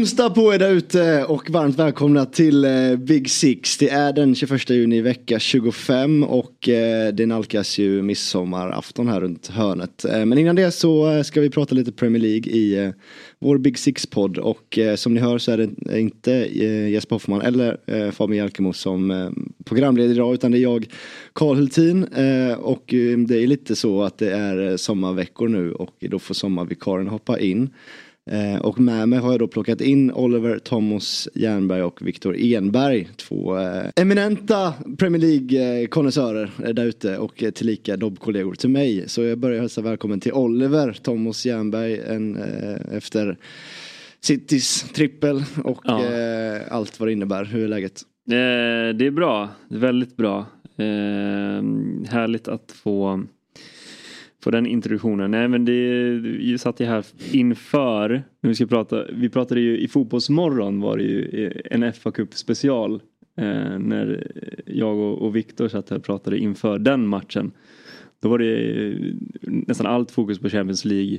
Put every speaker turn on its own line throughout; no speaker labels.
Onsdag på er där ute och varmt välkomna till eh, Big Six. Det är den 21 juni vecka 25 och eh, det nalkas ju midsommarafton här runt hörnet. Eh, men innan det så ska vi prata lite Premier League i vår Big Six-podd och som ni hör så är det inte Jesper Hoffman eller Fabian Jalkemo som programleder idag utan det är jag, Karl Hultin och det är lite så att det är sommarveckor nu och då får sommarvikarien hoppa in. Eh, och med mig har jag då plockat in Oliver Thomas Jernberg och Viktor Enberg. Två eh, eminenta Premier League-konnässörer eh, där ute och tillika dobbkollegor till mig. Så jag börjar hälsa välkommen till Oliver Thomas Jernberg en, efter Citys trippel och
Ja.
allt vad det innebär. Hur är läget?
Det är bra, väldigt bra. Härligt att få, på den introduktionen. Nej men det, vi satt ju här inför, när vi ska prata, vi pratade ju i fotbollsmorgon var det ju eh, en fa Cup special. Eh, när jag och, och Viktor satt här och pratade inför den matchen. Då var det eh, nästan allt fokus på Champions League.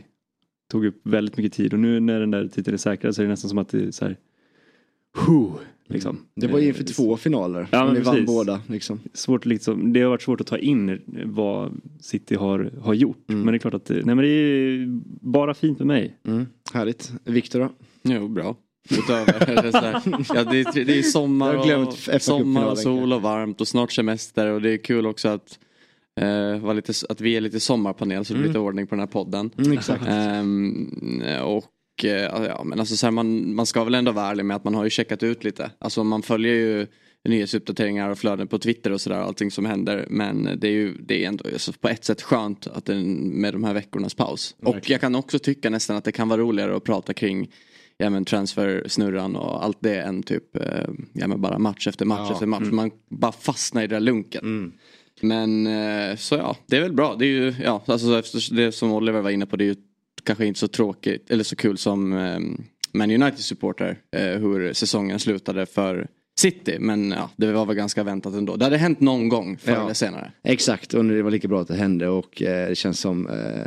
Tog upp väldigt mycket tid och nu när den där titeln är säkrad så är det nästan som att det är så här. Huh, liksom.
Det var ju inför
Eh,
två finaler.
Ja, men
ni vann båda. Liksom.
svårt liksom, det har varit svårt att ta in vad City har, har gjort.
Mm.
Men det är klart att det, nej men det är bara fint med mig.
Mm, härligt. Viktor då?
Jo, bra. Utöver så ja, det, är, det är sommar och, sommar och sol och varmt och snart semester och det är kul också att, eh, vara lite, att vi är lite sommarpanel så det blir lite ordning på den här podden.
Mm, exakt.
Ehm, och eh, ja, men alltså så här, man, man ska väl ändå vara ärlig med att man har ju checkat ut lite. Alltså man följer ju nyhetsuppdateringar och flöden på Twitter och sådär, allting som händer. Men det är ju det är ändå alltså, på ett sätt skönt att det, med de här veckornas paus. Och jag kan också tycka nästan att det kan vara roligare att prata kring ja, men transfersnurran och allt det än typ eh, ja, men bara match efter match efter match. Man bara fastnar i det där lunken. Men eh, så ja, det är väl bra. Det är ju, ja, alltså det som Oliver var inne på, det är ju kanske inte så tråkigt eller så kul som eh, Man United-supporter eh, hur säsongen slutade för City. Men ja, det var väl ganska väntat ändå. Det hade hänt någon gång förr
Ja.
eller senare.
Exakt, och det var lika bra att det hände och eh, det känns som eh,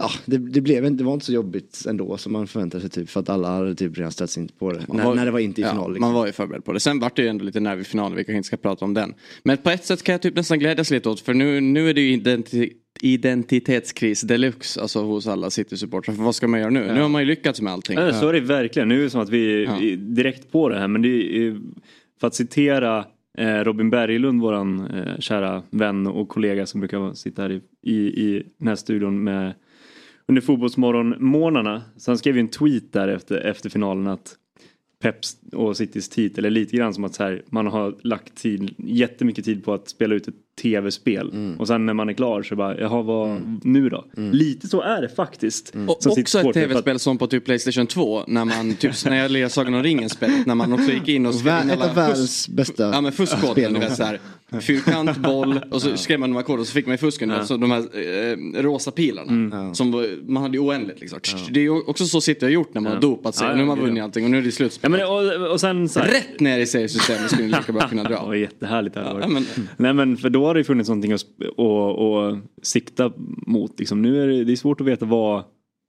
Ja, det, det, blev inte, det var inte så jobbigt ändå som man förväntade sig typ för att alla hade typ redan ställts in på det.
Man
När,
var-
när det var inte i
ja,
final. liksom.
Man var ju förberedd på det. Sen vart det ju ändå lite nerv i finalen, vi kanske inte ska prata om den. Men på ett sätt kan jag typ nästan glädjas lite åt, för nu, nu är det ju identi identitetskris deluxe, alltså hos alla City-supportrar. För vad ska man göra nu? Nu har man ju lyckats med allting.
Ja. Så är det verkligen. Nu är det som att vi
Ja.
är direkt på det här. Men det är, för att citera eh, Robin Berglund, våran eh, kära vän och kollega som brukar sitta här i, i, i den här studion med under fotbollsmorgon-månaderna. Så han skrev ju en tweet där efter, efter finalen att Peps och Citys titel är lite grann som att så här, man har lagt tid, jättemycket tid på att spela ut ett tv-spel.
Mm.
Och sen när man är klar så bara, jaha vad nu då? Lite så är det faktiskt.
Mm. Och också ett
för att-
tv-spel som på typ Playstation 2 när man typ när jag lirade Sagan om ringen-spelet när man också gick in och skrev in
ett
alla
av världens bästa
Ja men fuskkoden, du vet såhär. Fyrkant, boll och så skrev man de här koderna och så fick man i fusken alltså, de här eh, rosa pilarna.
Mm.
Som var, man hade ju oändligt liksom. Det är ju också så City har gjort när man har dopat sig.
Ja,
och nu har
ja,
man vunnit
ja.
allting och nu är det
Ja,
slutspel.
men, och, och sen så här,
Rätt ner i seriesystemet skulle ni lika bra kunna
Det
dra.
var jättehärligt. det hade
Ja,
varit.
men,
Nej men för då har det ju funnits någonting att, att, att sikta mot. Liksom. Nu är det, det är svårt att veta vad,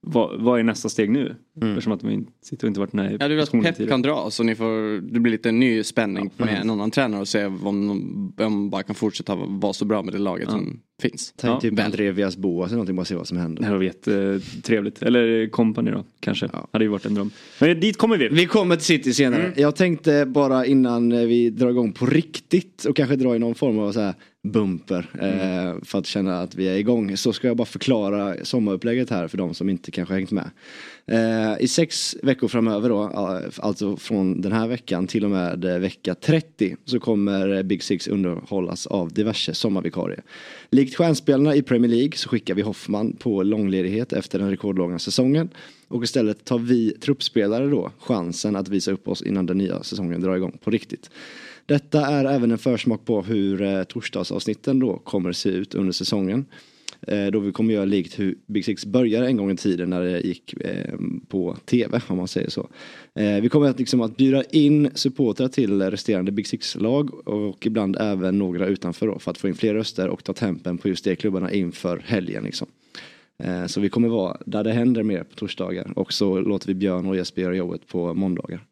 vad, vad är nästa steg nu? Eftersom att vi inte, sitter och inte varit med i
ja, du vet
positionen
Pep kan dra så ni får, det blir lite ny spänning med en annan tränare och se om de de bara kan fortsätta vara så bra med det laget som finns.
Ta
Ja,
typ. André Vias Boas eller någonting bara se vad som
Det
händer.
här var jättetrevligt. Eller company då kanske.
Ja.
Hade ju varit en dröm. Men dit kommer vi.
Vi kommer till City senare.
Mm.
Jag tänkte bara innan eh, vi drar igång på riktigt och kanske dra i någon form av så här bumper
Mm.
eh, för att känna att vi är igång. Så ska jag bara förklara sommarupplägget här för de som inte kanske hängt med. Eh, I sex veckor framöver då, alltså från den här veckan till och med eh, vecka 30 så kommer eh, Big Six underhållas av diverse sommarvikarier. Likt stjärnspelarna i Premier League så skickar vi Hoffman på långledighet efter den rekordlånga säsongen. Och istället tar vi truppspelare då chansen att visa upp oss innan den nya säsongen drar igång på riktigt. Detta är även en försmak på hur eh, torsdagsavsnitten då kommer se ut under säsongen. Eh, då vi kommer göra likt hur Big Six började en gång i tiden när det gick eh, på tv om man säger så. Eh, vi kommer att, liksom att bjuda in supportrar till resterande Big Six-lag och ibland även några utanför då, för att få in fler röster och ta tempen på just de klubbarna inför helgen. Liksom. Så vi kommer vara där det händer mer på torsdagar och så låter vi Björn och Jesper göra jobbet på måndagar.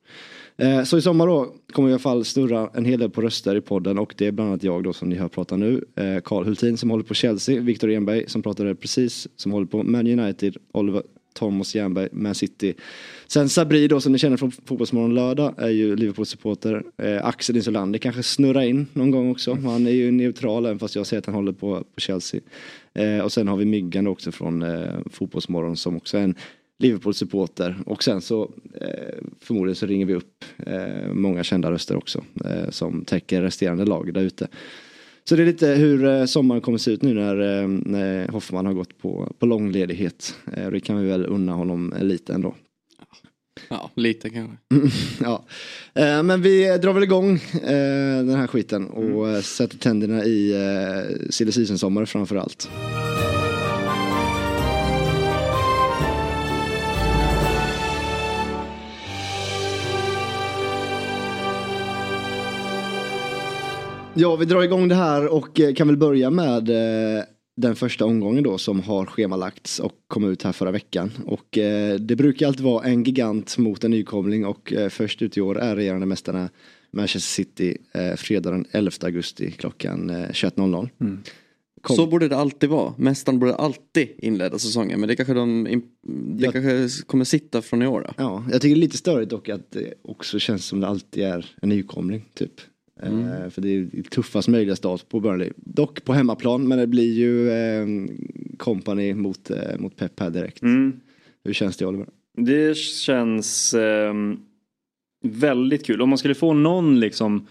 Eh, så i sommar då kommer vi i alla fall snurra en hel del på röster i podden och det är bland annat jag då som ni hör prata nu. Eh, Karl Hultin som håller på Chelsea, Viktor Enberg som pratade precis som håller på Man United, Oliver Thomas Jernberg, Man City. Sen Sabri då som ni känner från Fotbollsmorgon lördag är ju Liverpool-supporter. Eh, Axel Insulander kanske snurrar in någon gång också. Han är ju neutral även fast jag säger att han håller på, på Chelsea. Eh, och sen har vi Myggan också från eh, Fotbollsmorgon som också är en Liverpool-supporter. Och sen så eh, förmodligen så ringer vi upp eh, många kända röster också eh, som täcker resterande lag där ute. Så det är lite hur eh, sommaren kommer se ut nu när, eh, när Hoffman har gått på, på långledighet. Eh, det kan vi väl unna honom lite ändå.
Ja, lite kanske.
ja. Eh, men vi drar väl igång den här skiten och eh, sätter tänderna i silly season-sommar framför allt. Ja, vi drar igång det här och eh, kan väl börja med eh, den första omgången då som har schemalagts och kom ut här förra veckan. Och eh, det brukar alltid vara en gigant mot en nykomling och först ut i år är regerande mästarna Manchester City fredag den 11 augusti klockan eh, 21.00. Kom.
Så borde det alltid vara. Mästaren borde alltid inleda säsongen. Men det kanske, de, det
Ja.
kanske kommer sitta från i år då.
Ja, jag tycker det är lite störigt dock att det också känns som det alltid är en nykomling typ. Eh, för det är tuffast möjliga start på Burnley. Dock på hemmaplan men det blir ju eh, company mot, eh, mot Pep här direkt.
Mm.
Hur känns det Oliver?
Det känns ehm, väldigt kul. Om man skulle få någon liksom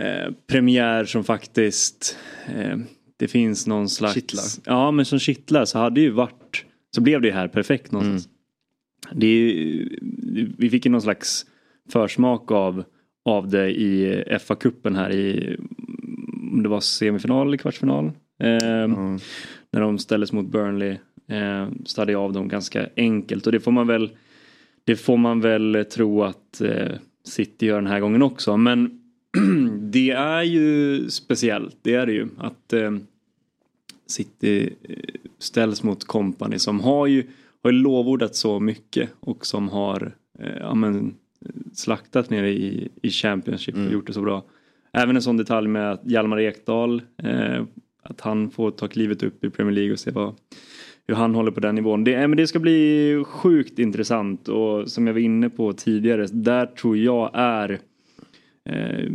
eh, premiär som faktiskt eh, det finns någon slags
Kittlar.
Ja men som kittlar så hade ju varit så blev det här perfekt någonstans. Det är, ju- vi fick ju någon slags försmak av, av det i FA-cupen här i om det var semifinal eller kvartsfinal. Ehm, när de ställdes mot Burnley. Eh, så hade jag av dem ganska enkelt och det får man väl det får man väl tro att eh, City gör den här gången också. Men det är ju speciellt, det är det ju. Att eh, City ställs mot Company som har ju, har lovordat så mycket och som har eh, ja, men, slaktat nere i, i Championship och gjort det så bra. Även en sån detalj med att Hjalmar Ekdal, eh, att han får ta klivet upp i Premier League och se vad, hur han håller på den nivån. Det, eh, men det ska bli sjukt intressant och som jag var inne på tidigare, där tror jag är eh,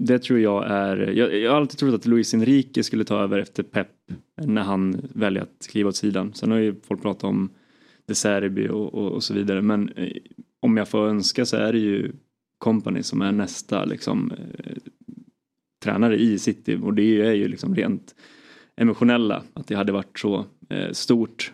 det tror jag är, jag, jag har alltid trott att Luis Enrique skulle ta över efter Pep när han väljer att kliva åt sidan. Sen har ju folk pratat om De Serbi och, och, och så vidare men eh, om jag får önska så är det ju Company som är nästa liksom eh, tränare i City och det är ju liksom rent emotionella att det hade varit så eh, stort.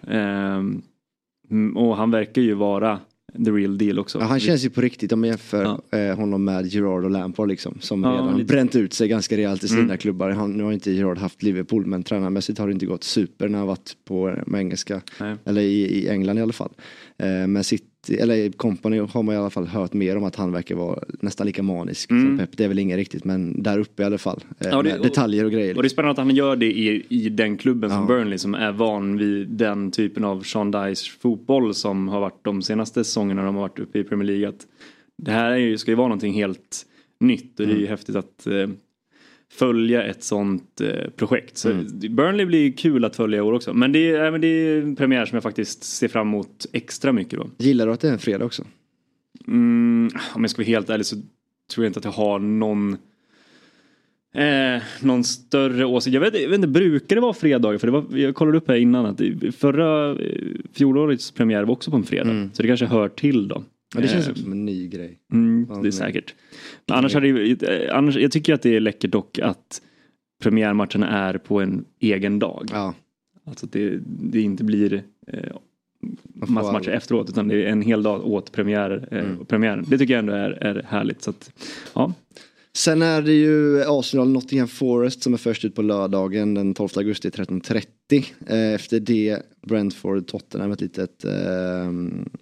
Mm, och han verkar ju vara the real deal också.
Ja, han känns ju på riktigt om man jämför
Ja.
eh, honom med Gerard och Lampard liksom. Som
Ja,
redan
lite.
bränt ut sig ganska rejält i sina
Mm.
klubbar. Han, nu har inte Gerard haft Liverpool men tränarmässigt har det inte gått super när han varit på med engelska.
Nej.
Eller i, i England i alla fall. Eh, men City, eller Company har man i alla fall hört mer om att han verkar vara nästan lika manisk som
Mm.
Pep. Det är väl ingen riktigt men där uppe i alla fall. Eh,
Ja, det-
detaljer och grejer.
Och det är spännande att han gör det i, i den klubben som
Ja.
Burnley som är van vid den typen av Sean Dice fotboll som har varit de senaste säsongerna de har varit uppe i Premier League. Att det här är ju, ska ju vara någonting helt nytt och det är
Mm.
ju häftigt att eh, följa ett sånt eh, projekt. Så
Mm.
Burnley blir kul att följa i år också. Men det är, men det är en premiär som jag faktiskt ser fram emot extra mycket då.
Gillar du att det är en fredag också?
Mm, om jag ska vara helt ärlig så tror jag inte att jag har någon Eh, någon större åsikt. Jag vet, jag vet inte, brukar det vara fredagar? För det var, jag kollade upp här innan att förra eh, fjolårets premiär var också på en fredag. Så det kanske hör till då.
Ja, det känns
Eh,
som en ny grej.
Mm, det är säkert. Men annars, hade, ju- eh, annars, jag tycker att det är läckert dock att premiärmatcherna är på en egen dag.
Ja,
Alltså att det, det inte blir eh, massa matcher
all-
efteråt utan det är en hel dag åt premiär, eh,
Mm.
premiären. Det tycker jag ändå är, är härligt. Så att, ja.
Sen är det ju Arsenal Nottingham Forest som är först ut på lördagen den 12 augusti 13.30. Eh, efter det Brentford Tottenham ett litet, eh,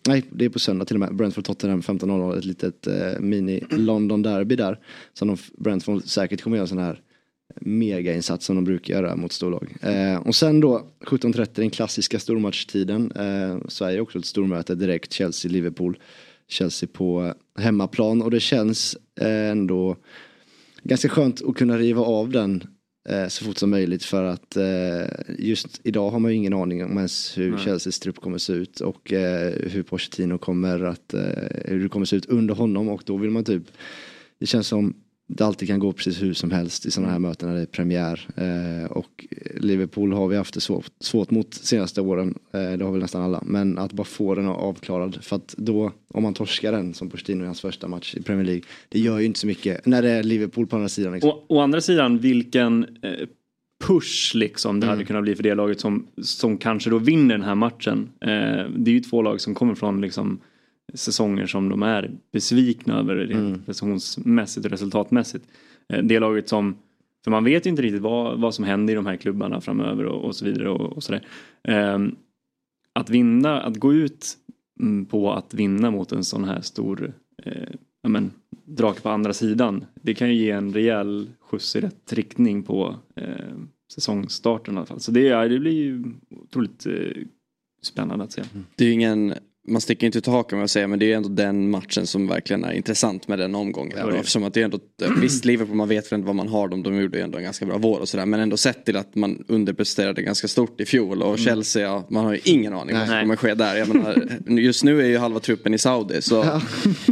nej det är på söndag till och med, Brentford Tottenham 15.00 ett litet eh, mini London Derby där. Som de, Brentford säkert kommer göra en sån här megainsats som de brukar göra mot storlag. Eh, och sen då 17.30 den klassiska stormatchtiden. Eh, Sverige också ett stormöte direkt, Chelsea-Liverpool. Chelsea på hemmaplan. Och det känns eh, ändå ganska skönt att kunna riva av den eh, så fort som möjligt. För att eh, just idag har man ju ingen aning om ens hur
Nej.
Chelseas trupp kommer se ut. Och hur Pochettino kommer att, hur det kommer se ut under honom. Och då vill man typ, det känns som det alltid kan gå precis hur som helst i sådana här möten när det är premiär. Eh, och Liverpool har vi haft det svårt, svårt mot senaste åren. Eh, det har väl nästan alla. Men att bara få den avklarad. För att då, om man torskar den som Pochettino i hans första match i Premier League. Det gör ju inte så mycket när det är Liverpool på andra sidan. Liksom.
Å, å andra sidan, vilken eh, push liksom det
Mm.
hade kunnat bli för det laget som, som kanske då vinner den här matchen. Det är ju två lag som kommer från liksom, säsonger som de är besvikna över rent
Mm.
prestationsmässigt och resultatmässigt. Eh, det laget som, för man vet ju inte riktigt vad, vad som händer i de här klubbarna framöver och, och så vidare och, och sådär. Eh, att vinna, att gå ut mm, på att vinna mot en sån här stor eh, men, drake på andra sidan. Det kan ju ge en rejäl skjuts i rätt riktning på eh, säsongstarten i alla fall. Så det, är- det blir ju otroligt eh, spännande att se.
Det är ju ingen, man sticker inte ut hakan med att säga men det är ju ändå den matchen som verkligen är intressant med den omgången.
Ja, det.
Eftersom att det är ändå, visst Liverpool man vet väl inte vad man har dem, de gjorde ju ändå en ganska bra vår och sådär. Men ändå sett till att man underpresterade ganska stort i fjol och Chelsea, ja, man har ju ingen aning vad som kommer ske där. Jag menar, just nu är ju halva truppen i Saudi så,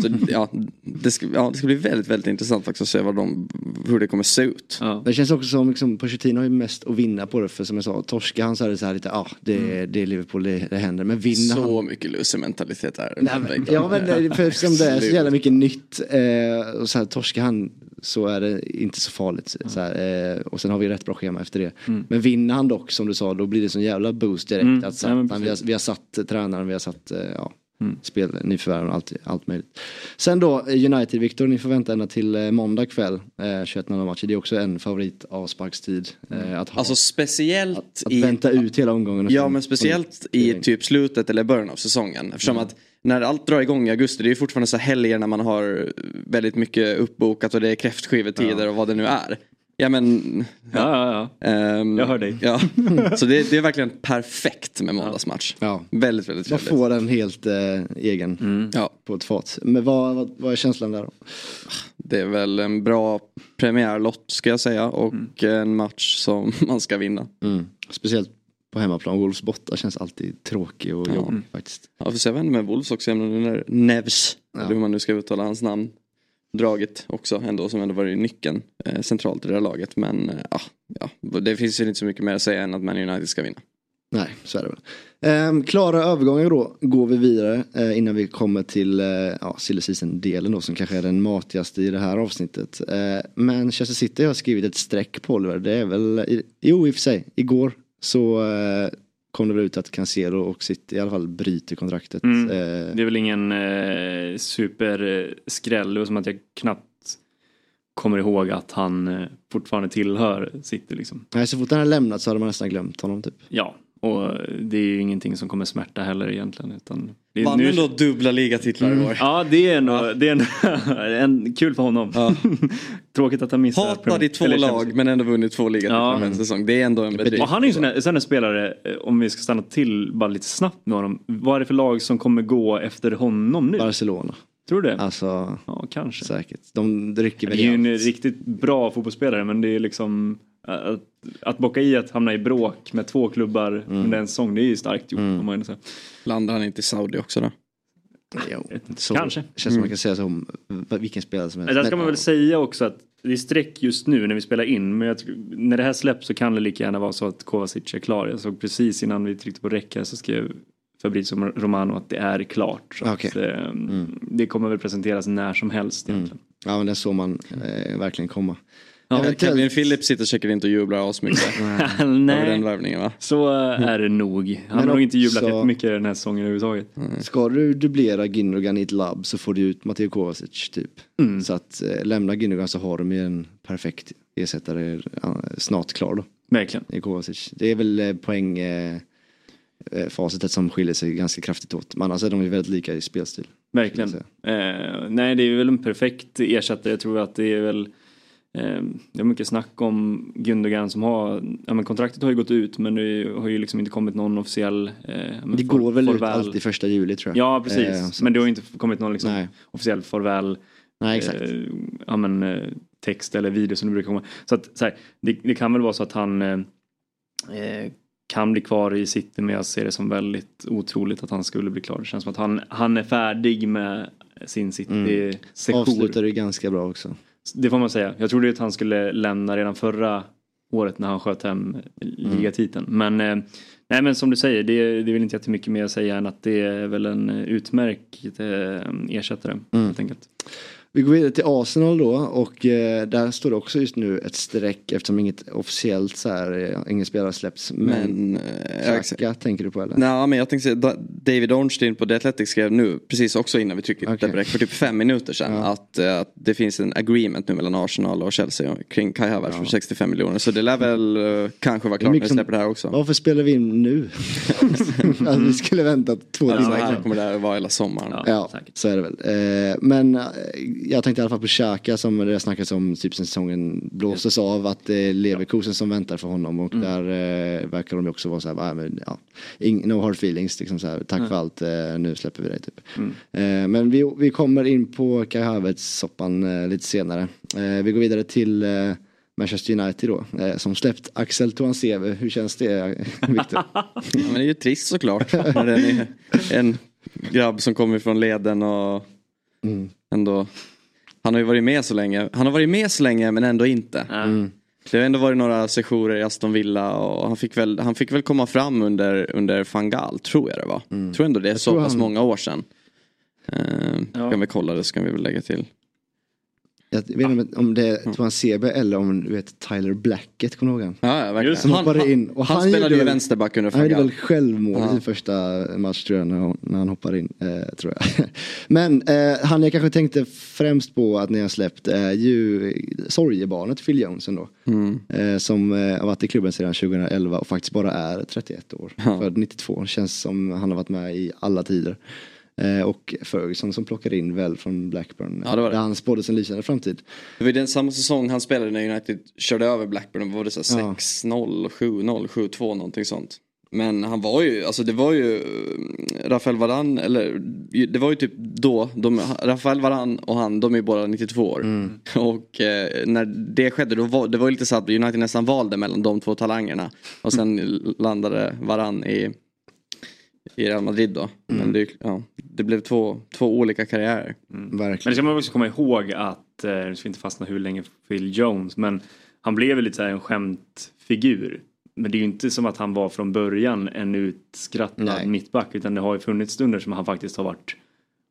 så ja, det ska, ja, det ska bli väldigt, väldigt intressant faktiskt att se vad de, hur det kommer se ut.
Ja.
Det känns också som liksom, Pochettino har ju mest att vinna på det. För som jag sa, torskar han så är det så här lite, ja ah, det, det är Liverpool, det, det händer. Men vinner han
Så mycket loser-mentalitet där.
Nej, men, ja men det- för eftersom det är så jävla mycket nytt eh, och så här, torskar han så är det inte så farligt. Så här, eh, och sen har vi rätt bra schema efter det. Men vinner han dock som du sa då blir det sån jävla boost direkt.
Mm.
Att,
Ja,
satt, han, vi, har, vi har satt tränaren, vi har satt eh, ja,
Mm.
spel, nyförvärv och allt, allt möjligt. Sen då eh, United, Victor, ni får vänta ända till eh, måndag kväll. Eh, 21.00 match. Det är också en favorit avsparkstid. Eh, att ha,
Alltså speciellt
att
i...
vänta ut hela omgången.
Ja men speciellt i typ slutet eller början av säsongen. Eftersom att när allt drar igång i augusti det är ju fortfarande så helger när man har väldigt mycket uppbokat och det är kräftskivetider och vad det nu är. Ja men...
Ja, ja, ja.
ehm,
Jag hör dig.
Ja. Så det, det är verkligen perfekt med måndagsmatch.
Ja.
Väldigt, väldigt
Man
trevligt.
får den helt eh, egen
Ja,
på ett fat. Men vad, vad, vad är känslan där då?
det är väl en bra premiärlott ska jag säga och en match som man ska vinna.
Speciellt på hemmaplan. Wolves borta känns alltid tråkig och jobbig faktiskt.
Ja, får se vad händer med Wolves också. Jag menar,
Ja.
eller hur man nu ska uttala hans namn, draget också ändå som ändå varit nyckeln eh, centralt i det här laget. Men eh, ah, ja, det finns ju inte så mycket mer att säga än att Man United ska vinna.
Nej, så är det väl. Ehm, klara övergångar då går vi vidare eh, innan vi kommer till eh, ja, silly season-delen då som kanske är den matigaste i det här avsnittet. Eh, Manchester City har skrivit ett streck på Oliver. Det är väl, i, jo i och för sig, igår så eh, kom det väl ut att Cancelo och City i alla fall bryter kontraktet.
Mm.
Eh,
Det är väl ingen eh, superskräll. Var som att jag knappt kommer ihåg att han eh, fortfarande tillhör City liksom.
nej, så fort han har lämnat så hade man nästan glömt honom typ.
Ja, och det är ju ingenting som kommer smärta heller egentligen. Utan det,
Vann
nu-
ändå dubbla ligatitlar i år.
Ja, det är ändå, det är ändå en, kul för honom.
Ja.
Tråkigt att han missar.
Hatad i två
eller
lag men ändå vunnit två ligatitlar
Ja.
en säsong. Det är ändå en bedrift.
Och han är ju sån här- sån här spelare, eh, om vi ska stanna till bara lite snabbt med honom. Vad är det för lag som kommer gå efter honom nu?
Barcelona.
Tror du det?
Alltså
Ja, kanske.
säkert. De
Det
väl
är ju en riktigt bra fotbollsspelare men det är liksom att, att bocka i att hamna i bråk med två klubbar
Mm.
under en säsong det är ju starkt gjort. Om man.
Landar han inte i Saudi också då?
Jo, så,
Kanske.
Känns som man kan säga så om vilken spelare som helst.
Men där ska man väl säga också att det är streck just nu när vi spelar in men jag när det här släpps så kan det lika gärna vara så att Kovacic är klar. Jag såg precis innan vi tryckte på räcka så skrev Fabrizio Romano att det är klart. Så
Okej.
att, eh, Det kommer väl presenteras när som helst egentligen.
Ja men det såg man eh, verkligen komma.
Ja,
Eventuellt-
Kevin Phillips sitter säkert inte och jublar asmycket över den
Nej,
värvningen va?
så är det nog. Han
Men
har nog inte jublat
också-
jättemycket den här säsongen överhuvudtaget.
Ska du dubblera Gindogan i ett labb så får du ut Matteo Kovacic typ.
Mm.
Så att eh, lämna Gindogan så har de ju en perfekt ersättare ja, snart klar då.
Verkligen.
I Kovacic. Det är väl eh, poäng eh, eh, facitet som skiljer sig ganska kraftigt åt. Men annars är de ju väldigt lika i spelstil.
Verkligen. Eh, nej, det är väl en perfekt ersättare. Jag tror att det är väl eh, det är mycket snack om Gundogan som har, ja men kontraktet har ju gått ut men det har ju liksom inte kommit någon officiell eh,
Det
for-
går väl ut
farväl.
alltid första juli tror jag.
Ja precis,
Eh,
men det har ju inte kommit någon liksom
Nej.
officiell farväl
Nej exakt.
eh, ja, men, eh, text eller video som det brukar komma. Så att så här, det, det kan väl vara så att han eh, eh, kan bli kvar i City men jag ser det som väldigt otroligt att han skulle bli klar. Det känns som att han, han är färdig med sin City-sektion.
Avslutade ju ganska bra också.
Det får man säga. Jag trodde att han skulle lämna redan förra året när han sköt hem ligatiteln. Men, eh, nej, men som du säger, det, det är väl inte jättemycket mer att säga än att det är väl en utmärkt eh, ersättare. Helt enkelt.
Vi går vidare till Arsenal då och eh, där står det också just nu ett streck eftersom inget officiellt så här, eh, ingen spelare släppts. Men,
Men... eh.
Xhaka tänker du på eller?
Nej men jag tänkte säga, Da- David Ornstein på The Athletic skrev nu, precis också innan vi tryckte på räck för typ fem minuter sedan, att, eh, att det finns en agreement nu mellan Arsenal och Chelsea kring Kai Havertz för 65 miljoner. Så det lär väl eh, kanske vara klart när vi släpper det här också.
Varför spelar vi in nu? alltså, vi skulle väntat två
Ja,
timmar.
så här kommer det här vara hela sommaren.
Ja.
Ja,
säkert.
så är det väl. Eh, men eh, jag tänkte i alla fall på Xhaka som det snackats om typ sen säsongen blåstes av att det är Leverkusen som väntar för honom och där eh, verkar de också vara så här, "Ah, men, ja, no hard feelings, liksom så här, tack för allt, eh, nu släpper vi dig typ. Eh, men vi, vi kommer in på Kai Havertz-soppan eh, lite senare. Eh, vi går vidare till eh, Manchester United då, som släppt Axel Tuanseve. Hur känns det, Viktor?
Ja, men det är ju trist såklart. när det är en grabb som kommer från leden och ändå han har ju varit med så länge. Han har varit med så länge men ändå inte. Det har ändå varit några sessioner i Aston Villa och han fick väl, han fick väl komma fram under, under Fangal tror jag det var. Tror ändå det är så pass
han-
många år sedan. Uh,
Ja.
Kan vi kolla det så kan vi väl lägga till.
Jag vet inte om det är Tuansebe eller om du vet Tyler Blackett, kommer du ihåg han?
Ja, ja
Som
han,
hoppade in. Och
han,
han
spelade ju vänsterback under
Han gjorde väl
Fangal.
självmål i
Ja.
sin första match tror jag när han, när han hoppar in. Eh, tror jag. Men eh, han jag kanske tänkte främst på att ni har släppt är ju sorgebarnet Phil Jones ändå.
Mm.
Eh, som eh, har varit i klubben sedan 2011 och faktiskt bara är 31 år.
Ja.
Född 92. Känns som han har varit med i alla tider. Eh, och Ferguson som plockade in väl från Blackburn.
Ja, det var det.
Där han spådde sin lysande framtid.
Det var den samma säsong han spelade när United körde över Blackburn. Var det så här
Ja.
6-0, 7-0, 7-2 någonting sånt. Men han var ju, alltså det var ju eh, Rafael Varan, eller det var ju typ då, de, Rafael Varan och han, de är ju båda 92 år.
Mm.
Och eh, när det skedde, då var, det var ju lite så att United nästan valde mellan de två talangerna. Och sen landade Varan i, i Real Madrid då.
Mm.
Men det, ja, det blev två, två olika karriärer.
Men
Verkligen.
det ska man också komma ihåg att, eh, nu ska vi inte fastna hur länge Phil Jones, men han blev väl lite så här en skämtfigur. Men det är ju inte som att han var från början en utskrattad
Nej.
mittback utan det har ju funnits stunder som han faktiskt har varit,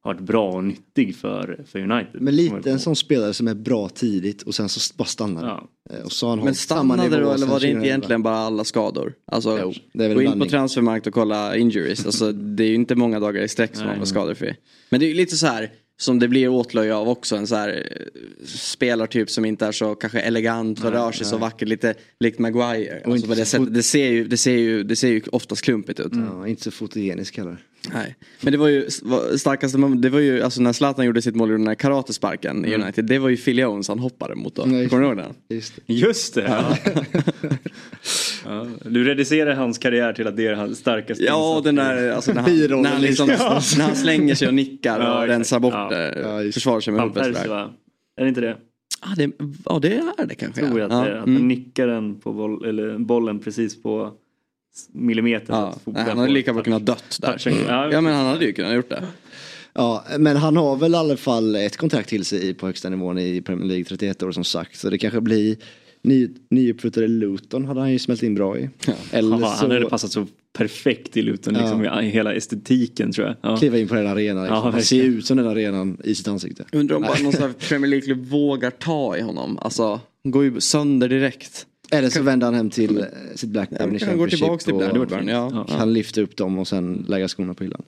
varit bra och nyttig för, för United.
Men lite en sån spelare som är bra tidigt och sen så bara stannar.
Ja.
Eh, Och så har han
Men stannade då eller var det inte
2011.
egentligen bara alla skador? Alltså,
Jo, det är väl
gå in på transfermarkt och kolla injuries. Alltså, det är ju inte många dagar i sträck som man var skadefri. Men det är ju lite så här som det blir åtlöje av också. En så här eh, spelartyp som inte är så kanske elegant och rör sig så vackert. Lite likt Maguire. Alltså,
inte
på det, sättet, det, ser ju, det, ser ju, det ser ju oftast klumpigt ut.
Ja, inte så fotogenisk heller.
Nej. Men det var ju starkaste moment, det var ju alltså när Zlatan gjorde sitt mål i den här karatesparken i United. Det var ju Phil Jones han hoppade mot då.
Nej.
Kommer du ihåg den?
Just det.
Just det! Ja. Ja, du reducerar hans karriär till att det är hans starkaste
Ja, den där, alltså när han, när han, liksom,
liksom.
när han slänger sig och nickar
Ja,
och rensar bort
Ja.
det.
Ja, just-
försvarar sig med huvudet?
Är det inte det?
Ja, det, ja, det är det kanske.
Tror jag
ja.
att, det, är. att
Mm.
han nickar den på boll, eller bollen precis på millimetern.
Ja, nej, han hade lika bra kunnat dött där.
Touchen. Ja,
Ja men han hade ju kunnat gjort det.
Ja, men han har väl i alla fall ett kontrakt till sig på högsta nivån i Premier League, 31 år som sagt. Så det kanske blir ny, nyuppflyttade Luton hade han ju smält in bra i. Eller
Ja, han hade
så
passat så perfekt i Luton,
Ja.
liksom, i hela estetiken tror jag. Ja.
kliva in på den arenan. Liksom.
Ja,
han ser
verkligen.
ut som den arenan i sitt ansikte.
Undrar om bara någon sån här Premier League-klubb vågar ta i honom. Alltså, han går ju sönder direkt.
Eller så vänder han hem till eh, sitt Blackburn i
Ja, han går
Championship
tillbaks till
och
Blackburn. Ja. Ja.
Kan lyfta upp dem och sen lägga skorna på hyllan.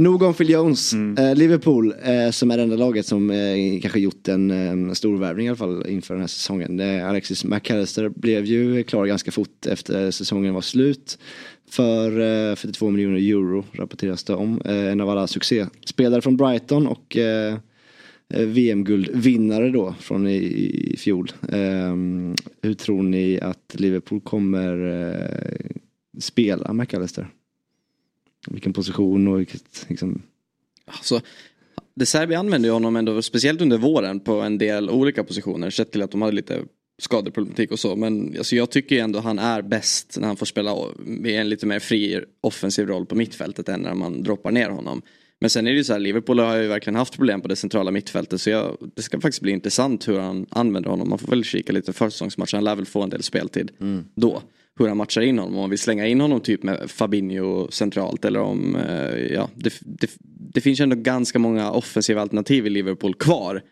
Nog om Phil Jones.
Mm.
Eh, Liverpool eh, som är det enda laget som eh, kanske gjort en eh, stor värvning i alla fall inför den här säsongen. Eh, Alexis McAllister blev ju klar ganska fort efter säsongen var slut. För eh, 42 miljoner euro rapporteras det om. Eh, en av alla succéspelare från Brighton och eh, eh, VM-guldvinnare då från i, i fjol. Ehm, hur tror ni att Liverpool kommer eh, spela McAllister? Vilken position och vilket liksom...
Alltså, De Serbi använde ju honom ändå, speciellt under våren, på en del olika positioner. Sett till att de hade lite skadeproblematik och så. Men alltså, jag tycker ju ändå han är bäst när han får spela i en lite mer fri offensiv roll på mittfältet än när man droppar ner honom. Men sen är det ju så här, Liverpool har ju verkligen haft problem på det centrala mittfältet. Så jag, det ska faktiskt bli intressant hur han använder honom. Man får väl kika lite försäsongsmatcher, han lär väl få en del speltid då. Hur han matchar in honom, om man vill slänga in honom typ med Fabinho centralt eller om, eh, ja, det, det, det finns ju ändå ganska många offensiva alternativ i Liverpool kvar.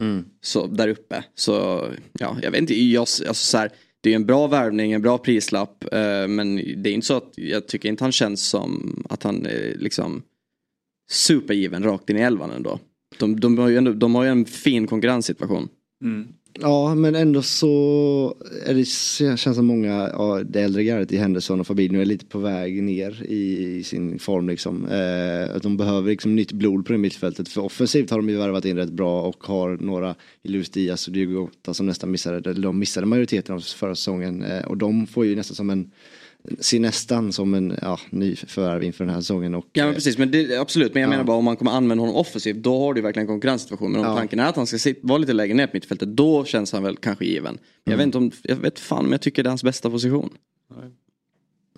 Så, där uppe. Så ja, jag vet inte, jag, alltså, så här, det är en bra värvning, en bra prislapp. Eh, men det är inte så att jag tycker inte han känns som att han är liksom supergiven rakt in i elvan ändå. De, de, har ju ändå, de har ju en fin konkurrenssituation.
Ja men ändå så är det, känns som många, ja, det äldre gardet i Henderson och Fabinho är lite på väg ner i, i sin form liksom. Eh, att de behöver liksom nytt blod på det mittfältet för offensivt har de ju värvat in rätt bra och har några i Luis Diaz och Diego Gota som nästan missade, eller de missade majoriteten av förra säsongen eh, och de får ju nästan som en ser nästan som en ja, ny förvärv inför den här säsongen. Och,
Ja men precis, men det, absolut. Men jag
Ja.
menar bara om man kommer använda honom offensivt då har du verkligen en konkurrenssituation. Men om
Ja.
tanken är att han ska sit, vara lite lägre ner på mittfältet då känns han väl kanske given. Men Jag
Mm.
vet inte om, jag vet fan om jag tycker det är hans bästa position.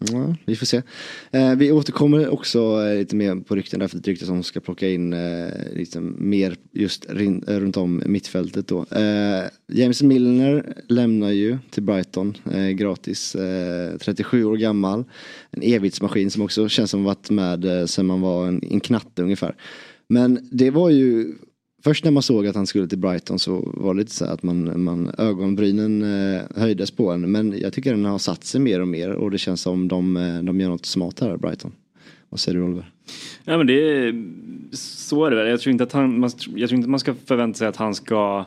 Ja, vi får se. Eh, vi återkommer också eh, lite mer på rykten därför ett rykte som ska plocka in eh, liksom mer just rin, eh, runt om mittfältet då. Eh, James Milner lämnar ju till Brighton eh, gratis, eh, 37 år gammal. En evighetsmaskin som också känns som varit med eh, sen man var en, en knatte ungefär. Men det var ju Först när man såg att han skulle till Brighton så var det lite så här att man, man ögonbrynen eh, höjdes på en. Men jag tycker den har satt sig mer och mer och det känns som de, eh, de gör något smart här Brighton. Vad säger du Oliver?
Ja men det är, så är det väl. Jag tror inte att han, man, jag tror inte man ska förvänta sig att han ska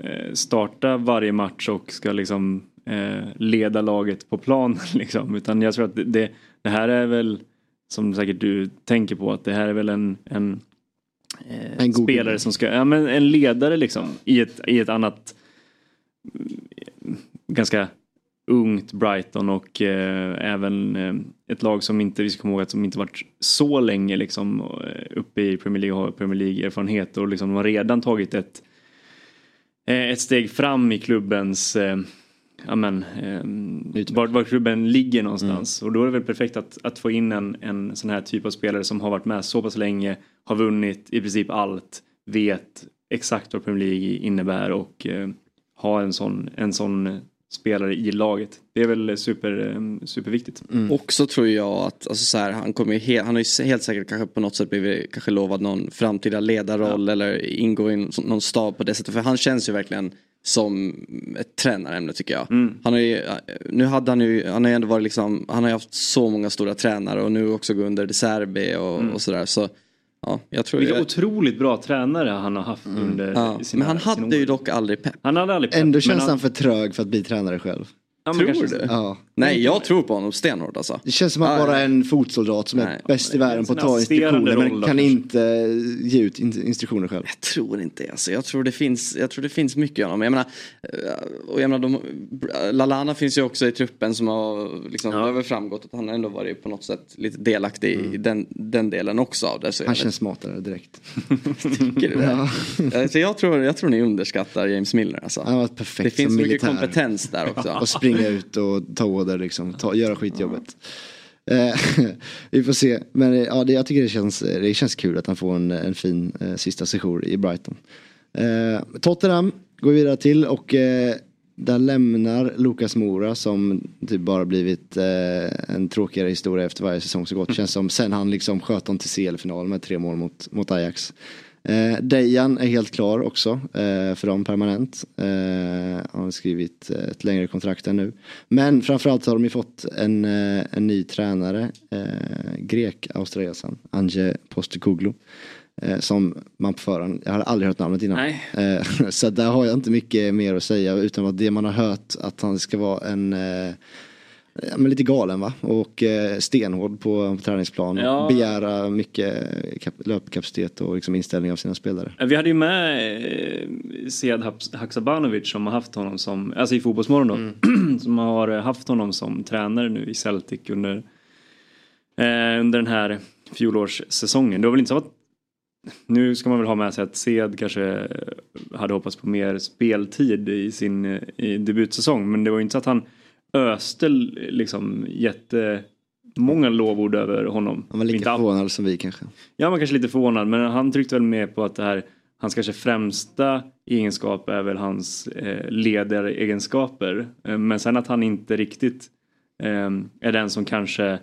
eh, starta varje match och ska liksom leda laget på planen liksom. Utan jag tror att det, det, här är väl, som säkert du tänker på, att det här är väl en, en,
en
spelare som ska, ja men en ledare liksom i ett, i ett annat ganska ungt Brighton och eh, även eh, ett lag som inte, vi ska komma ihåg att som inte varit så länge liksom eh, uppe i Premier League och har Premier League erfarenhet och liksom de har redan tagit ett eh, ett steg fram i klubbens eh, ja, men, eh, var, var klubben ligger någonstans. Och då är det väl perfekt att, att få in en, en sån här typ av spelare som har varit med så pass länge, har vunnit i princip allt, vet exakt vad Premier League innebär och eh, ha en sån, en sån spelare i laget. Det är väl super, eh, superviktigt.
Också tror jag att, alltså så här, han kommer he- han har ju helt säkert kanske på något sätt blivit kanske lovad någon framtida ledarroll eller ingå i någon stab på det sättet. För han känns ju verkligen som ett tränarämne tycker jag. Han har ju, nu hade han ju, han har ju ändå varit liksom, han har ju haft så många stora tränare och nu också gå under De Serbi och, och sådär. Så ja, jag tror
Vilka
jag,
otroligt bra tränare han har haft under
ja,
sina
Men han
sina
hade ju
år.
dock aldrig pepp.
Han hade aldrig pepp,
Ändå känns han för trög för att bli tränare själv.
ja,
Tror du?
Ja.
Nej, jag tror på honom stenhårt alltså.
Det känns som att
Ja,
vara
ja.
en fotsoldat som är
Nej.
bäst i världen på att ta instruktioner men kan
kanske.
inte eh, ge ut in- instruktioner själv.
Jag tror inte alltså. Jag tror det finns, jag tror det finns mycket i honom. Jag menar, eh, och jag menar de, Lalana finns ju också i truppen som har liksom, väl framgått att han har ändå varit på något sätt lite delaktig i den, den delen också av det. Så
Han
jag
känns smartare direkt.
tycker det.
Ja.
Så jag, tror, jag tror ni underskattar James Miller alltså.
Han har varit perfekt
Det finns
som
mycket
militär.
kompetens där också.
Och springa ut och ta order liksom, ta, göra skitjobbet. Eh, vi får se, men eh, ja, det, jag tycker det känns, det känns kul att han får en, en fin eh, sista sejour i Brighton. Eh, Tottenham går vi vidare till och eh, där lämnar Lukas Mora som typ bara blivit eh, en tråkigare historia efter varje säsong så gått. Känns som sen han liksom sköt dem till CL-final med tre mål mot, mot Ajax. Eh, Dejan är helt klar också eh, för dem permanent. Eh, har skrivit eh, ett längre kontrakt än nu. Men framförallt har de ju fått en, eh, en ny tränare, eh, grek, australiensaren, Anje Postecoglou. Eh, som man på förhand, jag har aldrig hört namnet innan.
Nej.
Så där har jag inte mycket mer att säga utan att det man har hört att han ska vara en Ja, men lite galen va? Och eh, stenhård på, på träningsplan.
Ja.
Begära mycket kap- löpkapacitet och liksom inställning av sina spelare.
Vi hade ju med eh, Sead Haksabanovic som har haft honom som, alltså i Fotbollsmorgon då,
Mm.
som har haft honom som tränare nu i Celtic under, eh, under den här fjolårssäsongen. Det var väl inte så att nu ska man väl ha med sig att Sead kanske hade hoppats på mer speltid i sin eh, i debutsäsong men det var ju inte så att han öste liksom jättemånga lovord över honom.
Han var lika
Inte all-
förvånad som vi kanske.
Ja, man kanske lite förvånad, men han tryckte väl med på att det här, hans kanske främsta egenskap är väl hans eh, ledaregenskaper. Eh, men sen att han inte riktigt eh, är den som kanske eh,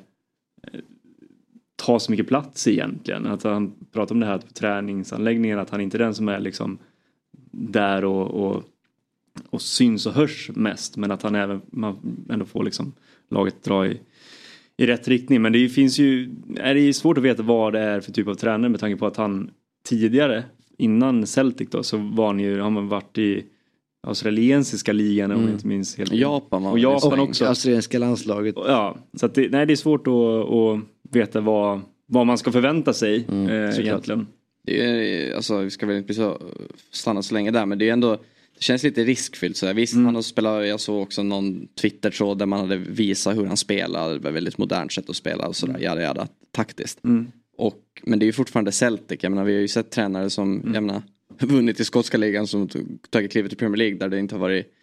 tar så mycket plats egentligen. Att han pratar om det här på träningsanläggningen, att han inte är den som är liksom där och, och, och syns och hörs mest. Men att han även man ändå får liksom laget dra i, i rätt riktning. Men det finns ju, är det ju svårt att veta vad det är för typ av tränare med tanke på att han tidigare, innan Celtic då, så var han ju, har man varit i australiensiska ligan om jag inte minns helt
Japan var
Och Japan
så
också.
Australienska landslaget.
Ja, så att det, nej, det är svårt att, att veta vad, vad man ska förvänta sig eh,
såklart.
egentligen.
Det är, alltså, vi ska väl inte stanna så länge där men det är ändå det känns lite riskfyllt sådär. Visst han har spelat, jag såg också någon Twitter-tråd där man hade visat hur han spelar. Det var väldigt modernt sätt att spela och sådär, jada jada, taktiskt. Och, men det är ju fortfarande Celtic, jag menar vi har ju sett tränare som, jag menar, vunnit i skotska ligan som tagit klivet till Premier League där det inte har varit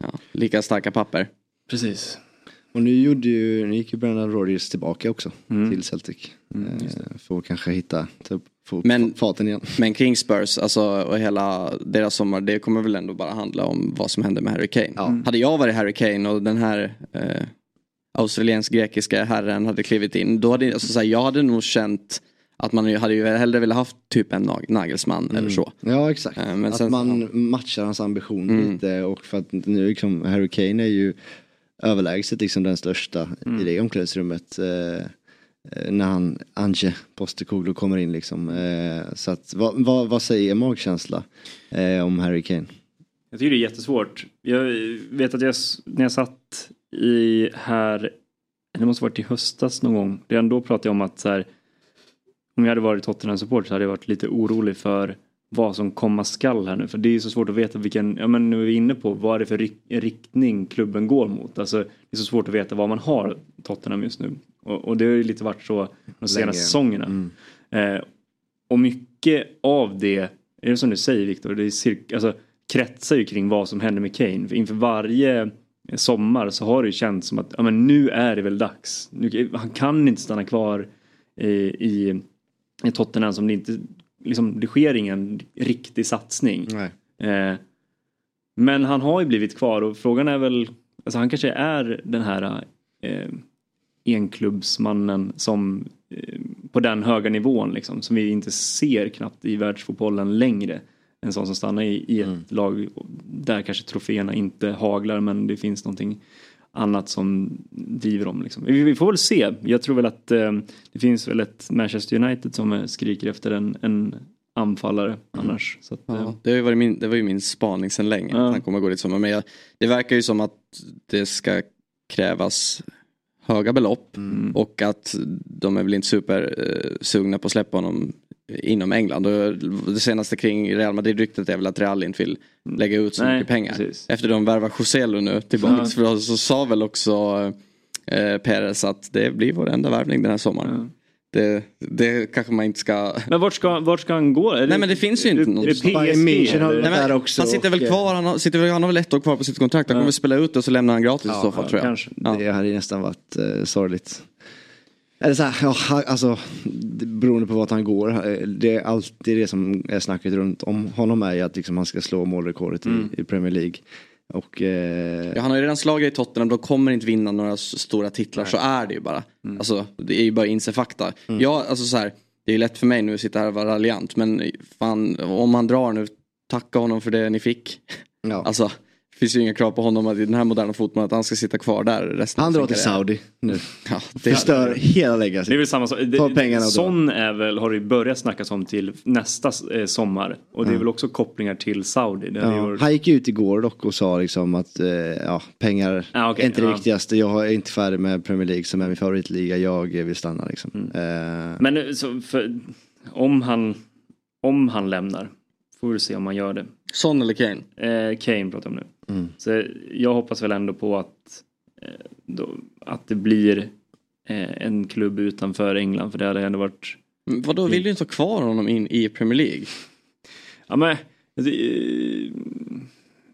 ja, lika starka papper.
Precis.
Och nu, gjorde ju, nu gick ju Brendan Rodgers tillbaka också
Mm.
till Celtic. eh, för att kanske hitta, ta upp få
Men-
faten igen.
Men kring Spurs, alltså och hela deras sommar, det kommer väl ändå bara handla om vad som händer med Harry Kane. Hade jag varit Harry Kane och den här eh, australiensk-grekiska herren hade klivit in, då hade alltså, så här, jag hade nog känt att man ju- hade ju hellre velat haft typ en nag- Nagelsmann eller så.
Ja exakt.
Eh, men
att
sen-
man matchar hans ambition
Mm.
lite och för att nu liksom Harry Kane är ju överlägset liksom den största
Mm.
i det omklädningsrummet. Eh, eh, när han, Anje Postecoglou kommer in liksom. Eh, så att vad, vad, vad säger er magkänsla eh, om Harry Kane?
Jag tycker det är jättesvårt. Jag vet att jag, när jag satt i här, det måste varit i höstas någon gång, redan då pratade jag om att så här, om jag hade varit Tottenham-support så hade jag varit lite orolig för vad som komma skall här nu. För det är så svårt att veta vilken, ja men nu är vi inne på, vad är det för rik- riktning klubben går mot. Alltså det är så svårt att veta vad man har Tottenham just nu. Och, och det har ju lite varit så de senaste
Länge.
säsongerna. Eh, och mycket av det, är det som du säger Viktor, det är cirka, alltså, kretsar ju kring vad som händer med Kane. För inför varje sommar så har det ju känts som att ja, men nu är det väl dags. Nu, han kan inte stanna kvar i, i, i Tottenham som det inte, liksom, det sker ingen riktig satsning. Eh, men han har ju blivit kvar och frågan är väl, alltså han kanske är den här eh, enklubbsmannen som eh, på den höga nivån liksom, som vi inte ser knappt i världsfotbollen längre. En sån som stannar i, i ett lag där kanske troféerna inte haglar men det finns någonting annat som driver dem. Liksom. Vi, får väl se. Jag tror väl att eh, det finns väl ett Manchester United som eh, skriker efter en, en anfallare annars. Så att, eh,
Ja, det, har ju varit min, det var ju min spaning sedan länge.
Ja.
Att han kommer gå dit sommar. Men jag, det verkar ju som att det ska krävas höga belopp
Mm.
och att de är väl inte super eh, sugna på att släppa honom inom England. Och det senaste kring Real Madrid-ryktet är väl att Real inte vill lägga ut så
Nej,
mycket pengar.
precis.
Efter de värvar Joselu nu tillbaka
Ja.
för så sa väl också eh, Perez att det blir vår enda värvning den här sommaren. Det, det kanske man inte ska...
Men vart ska, vart ska han gå? Är
Nej men det finns ju inte något.
Är det
också
han sitter väl kvar, han har, sitter väl, han har väl ett år kvar på sitt kontrakt. Han kommer väl spela ut och så lämnar han gratis i så fall tror jag.
kanske.
Ja.
Det hade ju nästan varit eh, sorgligt. Eller så här, ja, alltså, beroende på vart han går. eh, Det är alltid det som är snacket runt om honom är att liksom, han ska slå målrekordet
Mm.
i, i Premier League. Och eh,
Ja, han har ju redan slagit i Tottenham, de kommer inte vinna några stora titlar, så är det ju bara.
Mm.
Alltså, det är ju bara inse fakta. Ja, alltså så här, det är ju lätt för mig nu att sitta här och vara raljant, men fan, om han drar nu, tacka honom för det ni fick.
ja.
Alltså, finns ju inga krav på honom att i den här moderna fotbollen att han ska sitta kvar där resten
han drar till. Saudi nu.
Ja, det,
Förstör hela
Det är
legacy.
väl samma sak.
Ta pengarna.
Sån är väl, har det ju börjat snackas om till nästa eh, sommar. Och det är väl också kopplingar till Saudi.
Ja,
varit-
han gick ut igår dock och sa liksom att eh, ja, pengar
Ah, okej,
är inte det
ja.
viktigaste. Jag är inte färdig med Premier League som är min favoritliga. Jag vill stanna liksom.
Mm.
Eh,
Men eh, så för, om, han, om han lämnar, får vi se om han gör det.
Son eller Kane?
Eh, Kane pratar om nu.
Mm.
Så jag hoppas väl ändå på att, eh, då, att det blir eh, en klubb utanför England. För det hade ändå varit
Vadå, vill du inte ha kvar honom in i Premier League?
Ja men, det,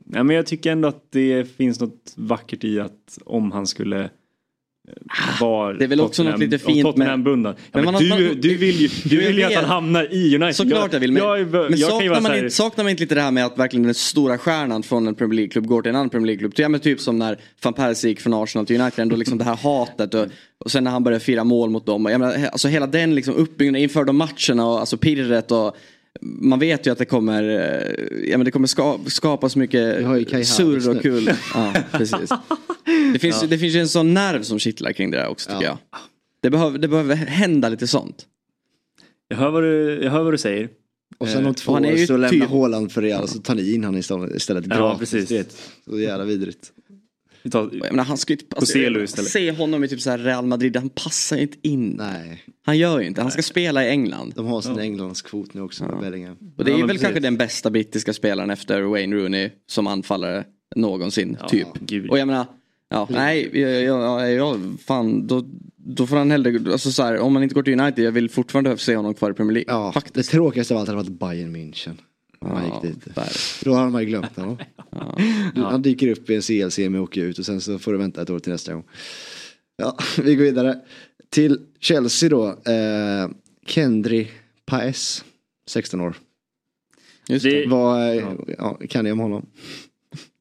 ja, men jag tycker ändå att det finns något vackert i att om han skulle eh, vara
det är väl också något lite fint med-
Tottenham-bunden. Ja,
Men
men du, du vill ju, du vill ju att han hamnar i United.
Såklart jag vill, men,
jag, jag,
men
jag
saknar, man inte, saknar man inte lite det här med att verkligen den stora stjärnan från en Premier League-klubb går till en annan Premier League-klubb? Ja, men typ som när van Persie gick från Arsenal till United, ändå liksom det här hatet och, och sen när han började fira mål mot dem. Jag menar, alltså hela den liksom uppbyggnaden inför de matcherna och alltså pirret och man vet ju att det kommer, eh, ja, men det kommer ska, skapas mycket surr och kul. Ja, precis. Det finns, ju- det finns ju en sån nerv som kittlar kring det där också tycker
Ja.
jag. Det behöver, det behöver hända lite sånt.
jag, hör vad du, jag hör vad du säger.
och sen om två
han är
år så lämnar
typ-
Haaland för Real och så tar ni in han istället, istället
Ja,
gratis.
precis.
Så jävla vidrigt.
Tar,
Jag menar, han ska inte, alltså,
Joselu istället.
Se honom i typ så Real Madrid, han passar inte in.
Nej,
Han gör ju inte, han ska spela i England.
de har sin Englandskvot nu också med Bellingham.
Och det är
Ja,
väl
precis.
kanske den bästa brittiska spelaren efter Wayne Rooney som anfallare någonsin,
Ja,
typ.
gud.
Och jag menar, ja, nej, jag, jag, jag, fan, då, då får han hellre, alltså så här, om man inte går till United, jag vill fortfarande se honom kvar i Premier League.
Ja,
Faktiskt.
det tråkigaste av allt hade varit Bayern München.
Ja,
gick dit.
där.
Då har man ju glömt honom. Han dyker upp i en CL-semi och åker ut och sen så får du vänta ett år till nästa gång. Ja, vi går vidare. Till Chelsea då. Eh, Kendry Paes, 16 år.
Just det.
Vad eh, ja, kan ni om honom?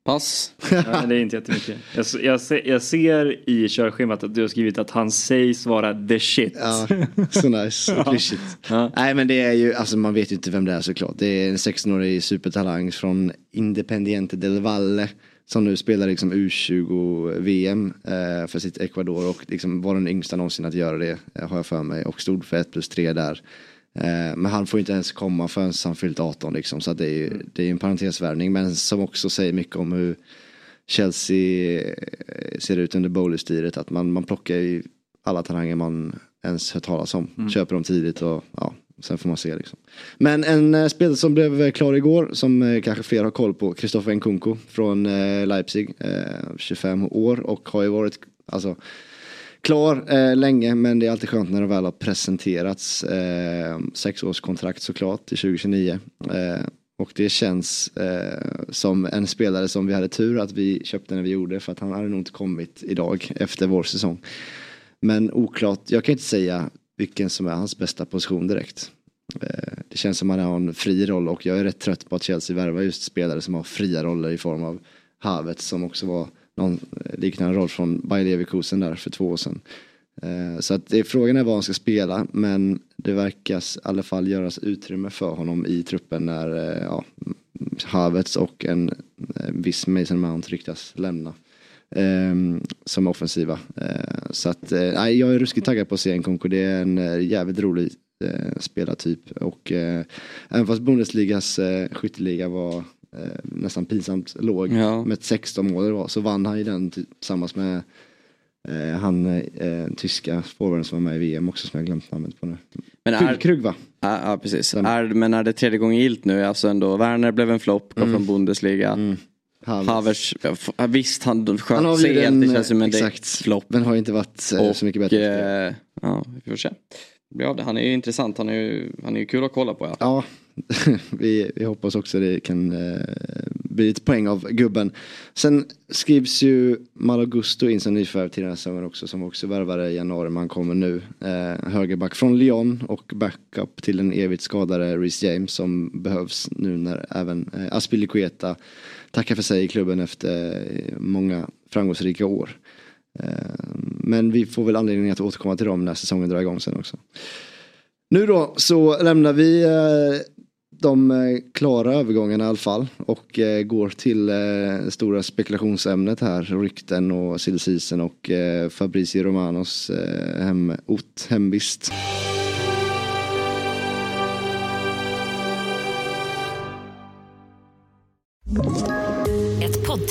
Pass.
Ja, det är inte jättemycket. Jag, jag, ser, jag ser i körschemat att du har skrivit att han sägs vara the shit.
Ja, så nice. Så klyschigt.
Ja.
Nej men det är ju, alltså man vet ju inte vem det är såklart. Det är en 16-årig supertalang från Independiente del Valle. Som nu spelar liksom U20-VM eh, för sitt Ecuador och liksom var den yngsta någonsin att göra det eh, har jag för mig. Och stod för 1 plus 3 där. Eh, men han får inte ens komma förrän han fyllt 18 liksom. Så det är ju det är en parentesvärvning men som också säger mycket om hur Chelsea eh, ser ut under Bowley-styret. Att man, man plockar ju alla talanger man ens hört talas om. Köper dem tidigt och ja, sen får man se liksom. Men en eh, spelare som blev klar igår som kanske fler har koll på. Kristoffer Nkunku från Leipzig. Eh, 25 år och har ju varit alltså, klar eh, länge men det är alltid skönt när det väl har presenterats. Eh, sexårskontrakt såklart till 2029. Eh, och det känns eh, som en spelare som vi hade tur att vi köpte när vi gjorde för att han hade nog inte kommit idag efter vår säsong. Men oklart, jag kan inte säga vilken som är hans bästa position direkt. Eh, det känns som att han har en fri roll och jag är rätt trött på att Chelsea värvar just spelare som har fria roller i form av Havertz som också var någon liknande roll från Bayer Leverkusen där för två år sedan. Eh, så att det, frågan är vad han ska spela men det verkar i alla fall göras utrymme för honom i truppen när eh, ja, Havertz och en, eh, viss Mason Mount ryktas lämna. Ehm, som är offensiva. Så att nej, jag är ruskigt taggad på att se Nkunku. Det är en jävligt rolig spelartyp. Och även fast Bundesligas skytteliga var eh, nästan pinsamt låg
Ja.
med 16 mål det var, så vann han ju den tillsammans med Eh, han eh, tyska forwarden som var med i VM också som jag glömt namnet på nu.
Men är,
Krug va?
ja, ja precis. Är, men är det tredje gången gilt nu? Alltså ändå, Werner blev en flopp, kom från Bundesliga.
Mm.
Havers, visst han sköt sig
blivit
helt,
en,
det känns som en
exakt,
flopp.
men har inte varit eh, så mycket bättre.
eh, ja, vi får se. Ja, han är ju intressant, han är ju, han är ju kul att kolla på. Ja.
Ja, vi, vi hoppas också det kan eh, bli ett poäng av gubben. Sen skrivs ju Malagusto in som nyförvärv till den här säsongen också som också värvade i januari men han kommer nu. Eh, högerback från Lyon och backup till den evigt skadade Reece James som behövs nu när även eh, Aspilicueta tackar för sig i klubben efter eh, många framgångsrika år. Eh, men vi får väl anledning att återkomma till dem när säsongen drar igång sen också. Nu då så lämnar vi eh, de eh, klara övergångarna i alla fall och går till det stora spekulationsämnet här, rykten och sillsisen och eh, Fabrizio Romanos hemort, hemvist.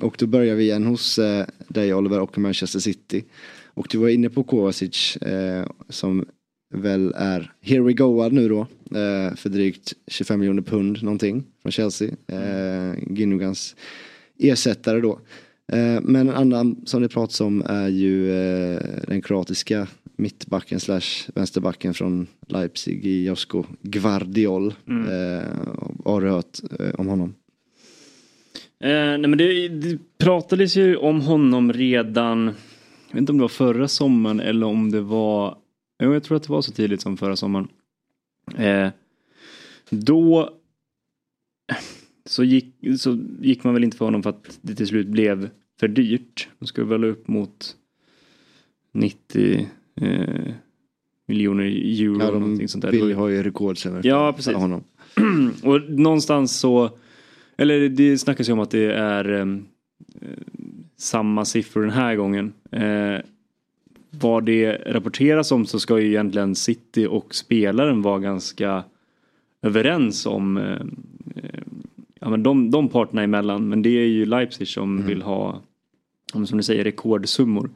Och då börjar vi igen hos eh, dig Oliver och Manchester City. Och du var inne på Kovacic eh, som väl är here we go nu då. Eh, för drygt 25 miljoner pund någonting från Chelsea. Eh, Ginugans ersättare då. Men en annan som det pratas om är ju den kroatiska mittbacken slash vänsterbacken från Leipzig i Josko Gvardiol. Vad har du hört om honom?
Eh, nej men det, det pratades ju om honom redan, jag vet inte om det var förra sommaren eller om det var, jo, jag tror att det var så tidigt som förra sommaren. Eh, då så gick, så gick man väl inte för honom för att det till slut blev för dyrt. De skulle väl upp mot 90 eh, miljoner euro.
Ja,
eller
de
någonting sånt där.
Vill ha ju rekordsäljare.
Ja, precis.
Honom.
och någonstans så, eller det snackas ju om att det är eh, samma siffror den här gången. Eh, vad det rapporteras om så ska ju egentligen City och spelaren vara ganska överens om eh, eh, ja, men de, de parterna emellan. Men det är ju Leipzig som vill ha, om som du säger, rekordsummor.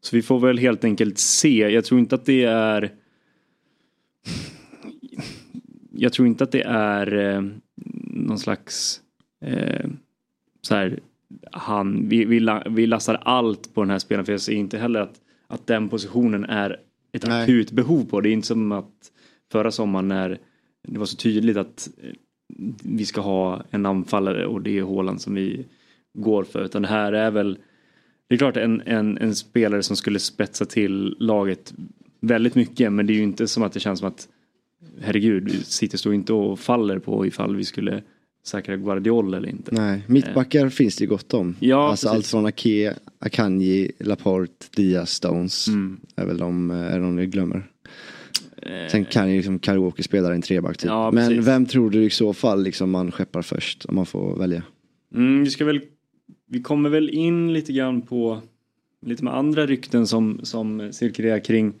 Så vi får väl helt enkelt se. Jag tror inte att det är jag tror inte att det är eh, någon slags eh, så här, han, vi, vi, vi lastar allt på den här spelaren för jag ser inte heller att, att den positionen är ett
Nej.
akut behov på. Det är inte som att förra sommaren när det var så tydligt att eh, vi ska ha en anfallare och det är Haaland som vi går för. Utan det här är väl, det är klart en, en, en spelare som skulle spetsa till laget väldigt mycket men det är ju inte som att det känns som att herregud, City står inte och faller på ifall vi skulle säkra Guardiol eller inte.
Nej, mittbackar finns det ju gott om.
Ja,
alltså
precis.
allt från Ake, Akanji, Laporte, Diaz, Stones.
Mm.
Är väl de, eh, är de vi glömmer. Sen kan ju liksom Kyle Walker spela en treback typ.
Eh. Ja,
Men
precis.
vem tror du i så fall liksom man skeppar först om man får välja?
Mm, vi ska väl, vi kommer väl in lite grann på lite med andra rykten som, som cirkulerar kring,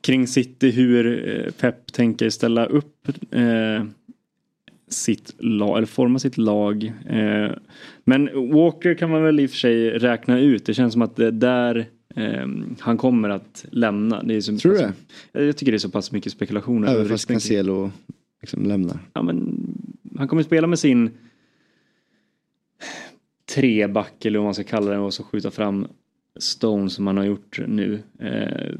kring City, hur eh, Pep tänker ställa upp eh, sitt lag, eller forma sitt lag. Eh, men Walker kan man väl i och för sig räkna ut, det känns som att det är där eh, han kommer att lämna. Det är så
Tror du
pass, Jag tycker det är så pass mycket spekulationer.
Även fast Cancelo liksom lämnar.
ja, men, han kommer spela med sin treback eller vad man ska kalla det och så skjuta fram Stone som han har gjort nu. Eh,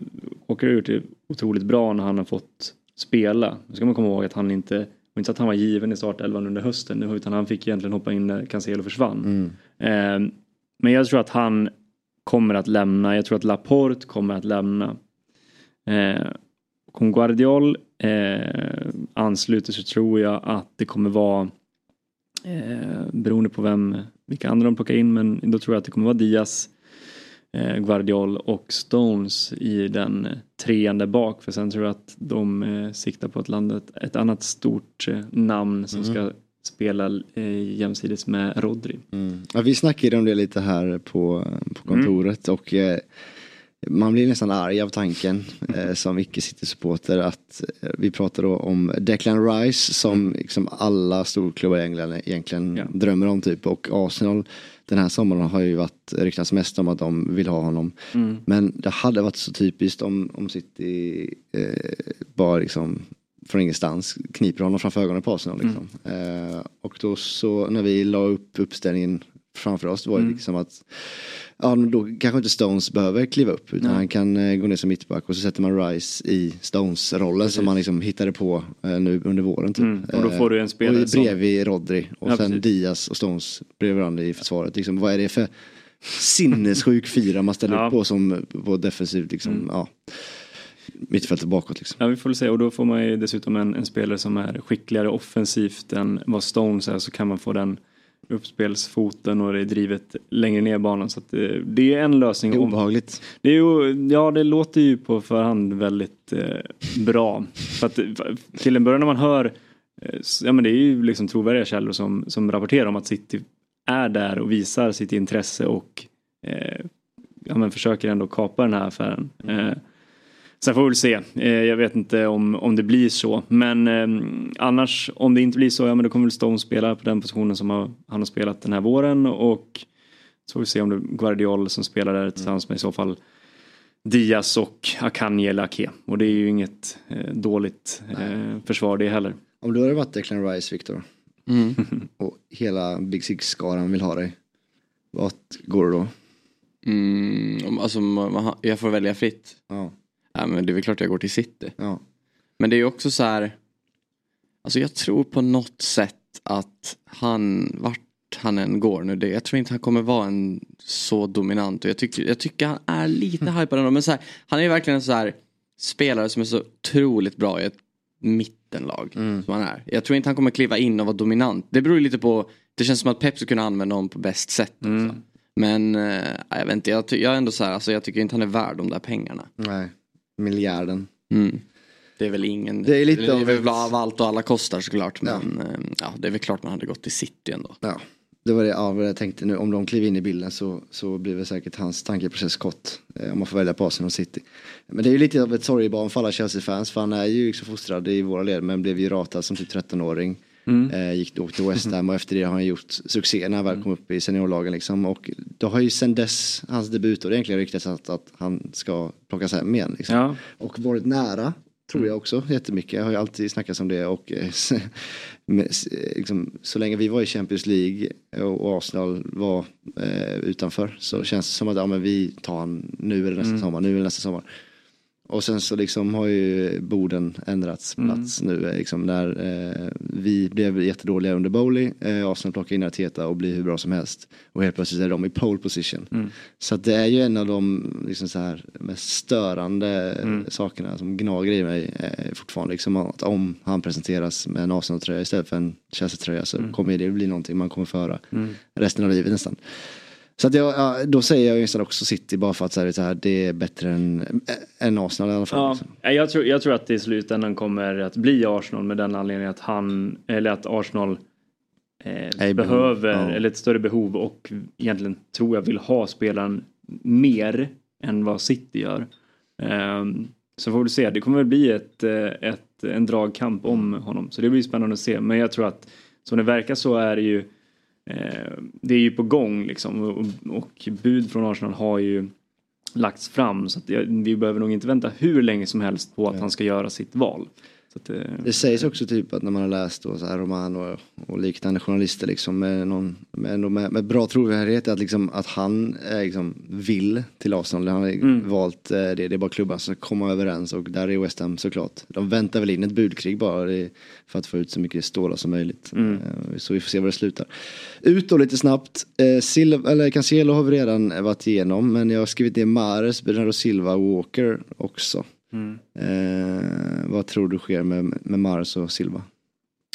Walker har gjort det otroligt bra när han har fått spela. Nu ska man komma ihåg att han inte, var inte så att han var given i startelvan under hösten nu utan han fick egentligen hoppa in när Cancelo försvann.
Mm.
Eh, men jag tror att han kommer att lämna. Jag tror att Laporte kommer att lämna. Eh, om Guardiol eh, ansluter så tror jag att det kommer vara Eh, beroende på vem, vilka andra de plockar in men då tror jag att det kommer vara Diaz, eh, Guardiol och Stones i den trean där bak. För sen tror jag att de eh, siktar på att landa ett, annat stort eh, namn som
Mhm.
ska spela eh, jämsides med Rodri.
Mm. Ja, vi snackade om det lite här på, på kontoret och eh, man blir nästan arg av tanken eh, som icke-City-supporter att eh, vi pratar då om Declan Rice som liksom alla storklubbar i England egentligen drömmer om typ och Arsenal den här sommaren har ju varit ryktats mest om att de vill ha honom.
Mm.
Men det hade varit så typiskt om, om City eh, bara liksom från ingenstans kniper honom framför ögonen på Arsenal. Liksom. Eh, och då så när vi la upp uppställningen framför oss var det
Mm.
liksom att ja, då kanske inte Stones behöver kliva upp utan
Nej.
han kan eh, gå ner som mittback och så sätter man Rice i Stones-rollen som man liksom hittade på eh, nu under våren. Typ.
Mm, och då får du en spelare
Eh,
som-
bredvid Rodri och
Ja,
sen
precis.
Diaz och Stones bredvid varandra i försvaret. Liksom, vad är det för sinnessjuk fyra man ställer
Ja.
upp på som på defensivt liksom,
Mm.
ja. Mittfältet bakåt liksom.
Ja vi får väl se och då får man ju dessutom en, en spelare som är skickligare offensivt än vad Stones är så kan man få den uppspelsfoten och det är drivet längre ner banan så att det, det är en lösning.
Det är obehagligt.
Det är ju, ja det låter ju på förhand väldigt eh, bra. För att, för- till en början när man hör, eh, ja men det är ju liksom trovärdiga källor som, som rapporterar om att City är där och visar sitt intresse och eh, ja, men försöker ändå kapa den här affären. Eh, sen får vi väl se. Eh, jag vet inte om, om det blir så. Men eh, annars om det inte blir så, ja men då kommer väl Stone spela på den positionen som har, han har spelat den här våren och så får vi se om det är Guardiol som spelar där tillsammans med i så fall Diaz och Akanji eller Ake. Och det är ju inget eh, dåligt eh, försvar det heller.
Om du hade varit Declan Rice, Viktor,
Mm.
och hela Big Six-skaran vill ha dig, vart går du då?
Mm, alltså, man, man, har- jag får välja fritt.
Ja.
Ja, men det är väl klart jag går till City.
Ja.
Men det är ju också så här. Alltså jag tror på något sätt att han, vart han än går nu, det, jag tror inte han kommer vara en så dominant. Och jag tycker, jag tycker han är lite hypad ändå. Men så här, han är ju verkligen en så här spelare som är så otroligt bra i ett mittenlag. Som han är. Jag tror inte han kommer kliva in och vara dominant. Det beror lite på, det känns som att Pep ska kunna använda honom på bäst sätt. Också. Men eh, jag vet inte, jag, jag är ändå så här, alltså jag tycker inte han är värd de där pengarna.
Nej, miljarden.
Mm. Det är väl ingen,
Det är lite
det
av
är väl av allt och alla kostar såklart. Men ja. ja, det är väl klart man hade gått till City ändå.
Ja. Det var det ja, vad jag tänkte nu, om de kliver in i bilden så, så blir väl säkert hans tankeprocess kort. Eh, om man får välja på Arsenal och City. Men det är ju lite av ett sorgebarn för alla Chelsea-fans för han är ju liksom fostrad i våra led men blev ju ratad som typ 13-åring.
Mm.
Eh, gick då till West Ham och efter det har han gjort succé när han väl kom upp i seniorlagen liksom. Och då har ju sen dess, hans debut, och det egentligen ryktats att, att han ska plockas hem igen. Liksom.
Ja.
Och varit nära, tror jag också, jättemycket. Jag har ju alltid snackats om det och eh, eh, liksom, så länge vi var i Champions League och och Arsenal var eh, utanför så känns det som att ja, men vi tar han nu eller nästa
Mm.
sommar, nu eller nästa sommar. Och sen så liksom har ju Boden ändrats
Mm.
plats nu. eh, Liksom, när eh, vi blev jättedåliga under Bowley, eh, Arsenal plockar in Arteta och blir hur bra som helst. Och helt plötsligt är de i pole position.
Mm.
Så det är ju en av de liksom så här, mest störande
Mm.
sakerna som gnager i mig eh, fortfarande. Liksom att om han presenteras med en Arsenal-tröja istället för en Chelsea-tröja så kommer det bli någonting man kommer föra
Mm.
resten av livet nästan. Så att jag, ja, då säger jag nästan också City bara för att så här, så här, det är bättre än, än Arsenal i alla fall.
Ja,
liksom.
Jag, tror, jag tror att det i slutändan kommer att bli Arsenal med den anledningen att han, eller att Arsenal eh, behöver,
ja.
eller ett större behov och egentligen tror jag vill ha spelaren mer än vad City gör. Ehm, så får vi se, det kommer väl bli ett, eh, ett, en dragkamp om honom. Så det blir spännande att se. Men jag tror att som det verkar så är det ju eh, det är ju på gång liksom och, och bud från Arsenal har ju lagts fram så att vi behöver nog inte vänta hur länge som helst på att han ska göra sitt val. Att, eh,
Det sägs också typ att när man har läst då, så här roman och, och liknande journalister liksom med, någon, med, med, med bra trovärdighet att, liksom, att han eh, liksom, vill till Arsenal. Han har
Mm.
valt eh, det, det är bara klubban som ska komma överens och där är West Ham såklart. De väntar väl in ett budkrig bara det, för att få ut så mycket stålar som möjligt.
Mm.
Eh, Så vi får se var det slutar. Ut då lite snabbt. Eh, Silva, eller Cancelo har vi redan varit igenom men jag har skrivit ner Mares, Bernardo Silva och Walker också.
Mm.
Eh, vad tror du sker med, med Mares och Silva?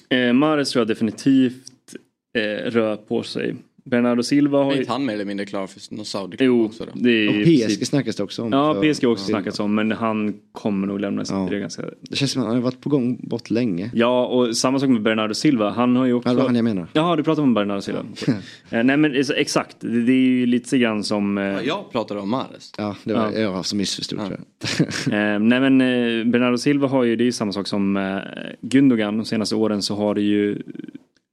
Eh, Mares tror jag definitivt eh, rör på sig. Bernardo Silva har ju...
inte han mer eller mindre klar för någon Saudi-klubb
Jo,
också då?
det är
Och PSG snackas det också om.
Ja, PSG har också
Silva.
snackats om men han kommer nog lämna City.
Ja.
Det är ganska...
Det känns som att han har varit på gång bort länge.
Ja, och samma sak med Bernardo Silva. Han har ju också...
Ja, det var han jag menar.
Jaha, du pratar om Bernardo Silva. Okej. Eh, Nej men ex- exakt, det det är ju lite grann som... eh,
Ja, Jag pratade om Mahrez.
Ja, det var
Ja.
jag som missförstod tror jag.
Eh, nej men Bernardo Silva har ju, det är ju samma sak som Gundogan. De senaste åren så har det ju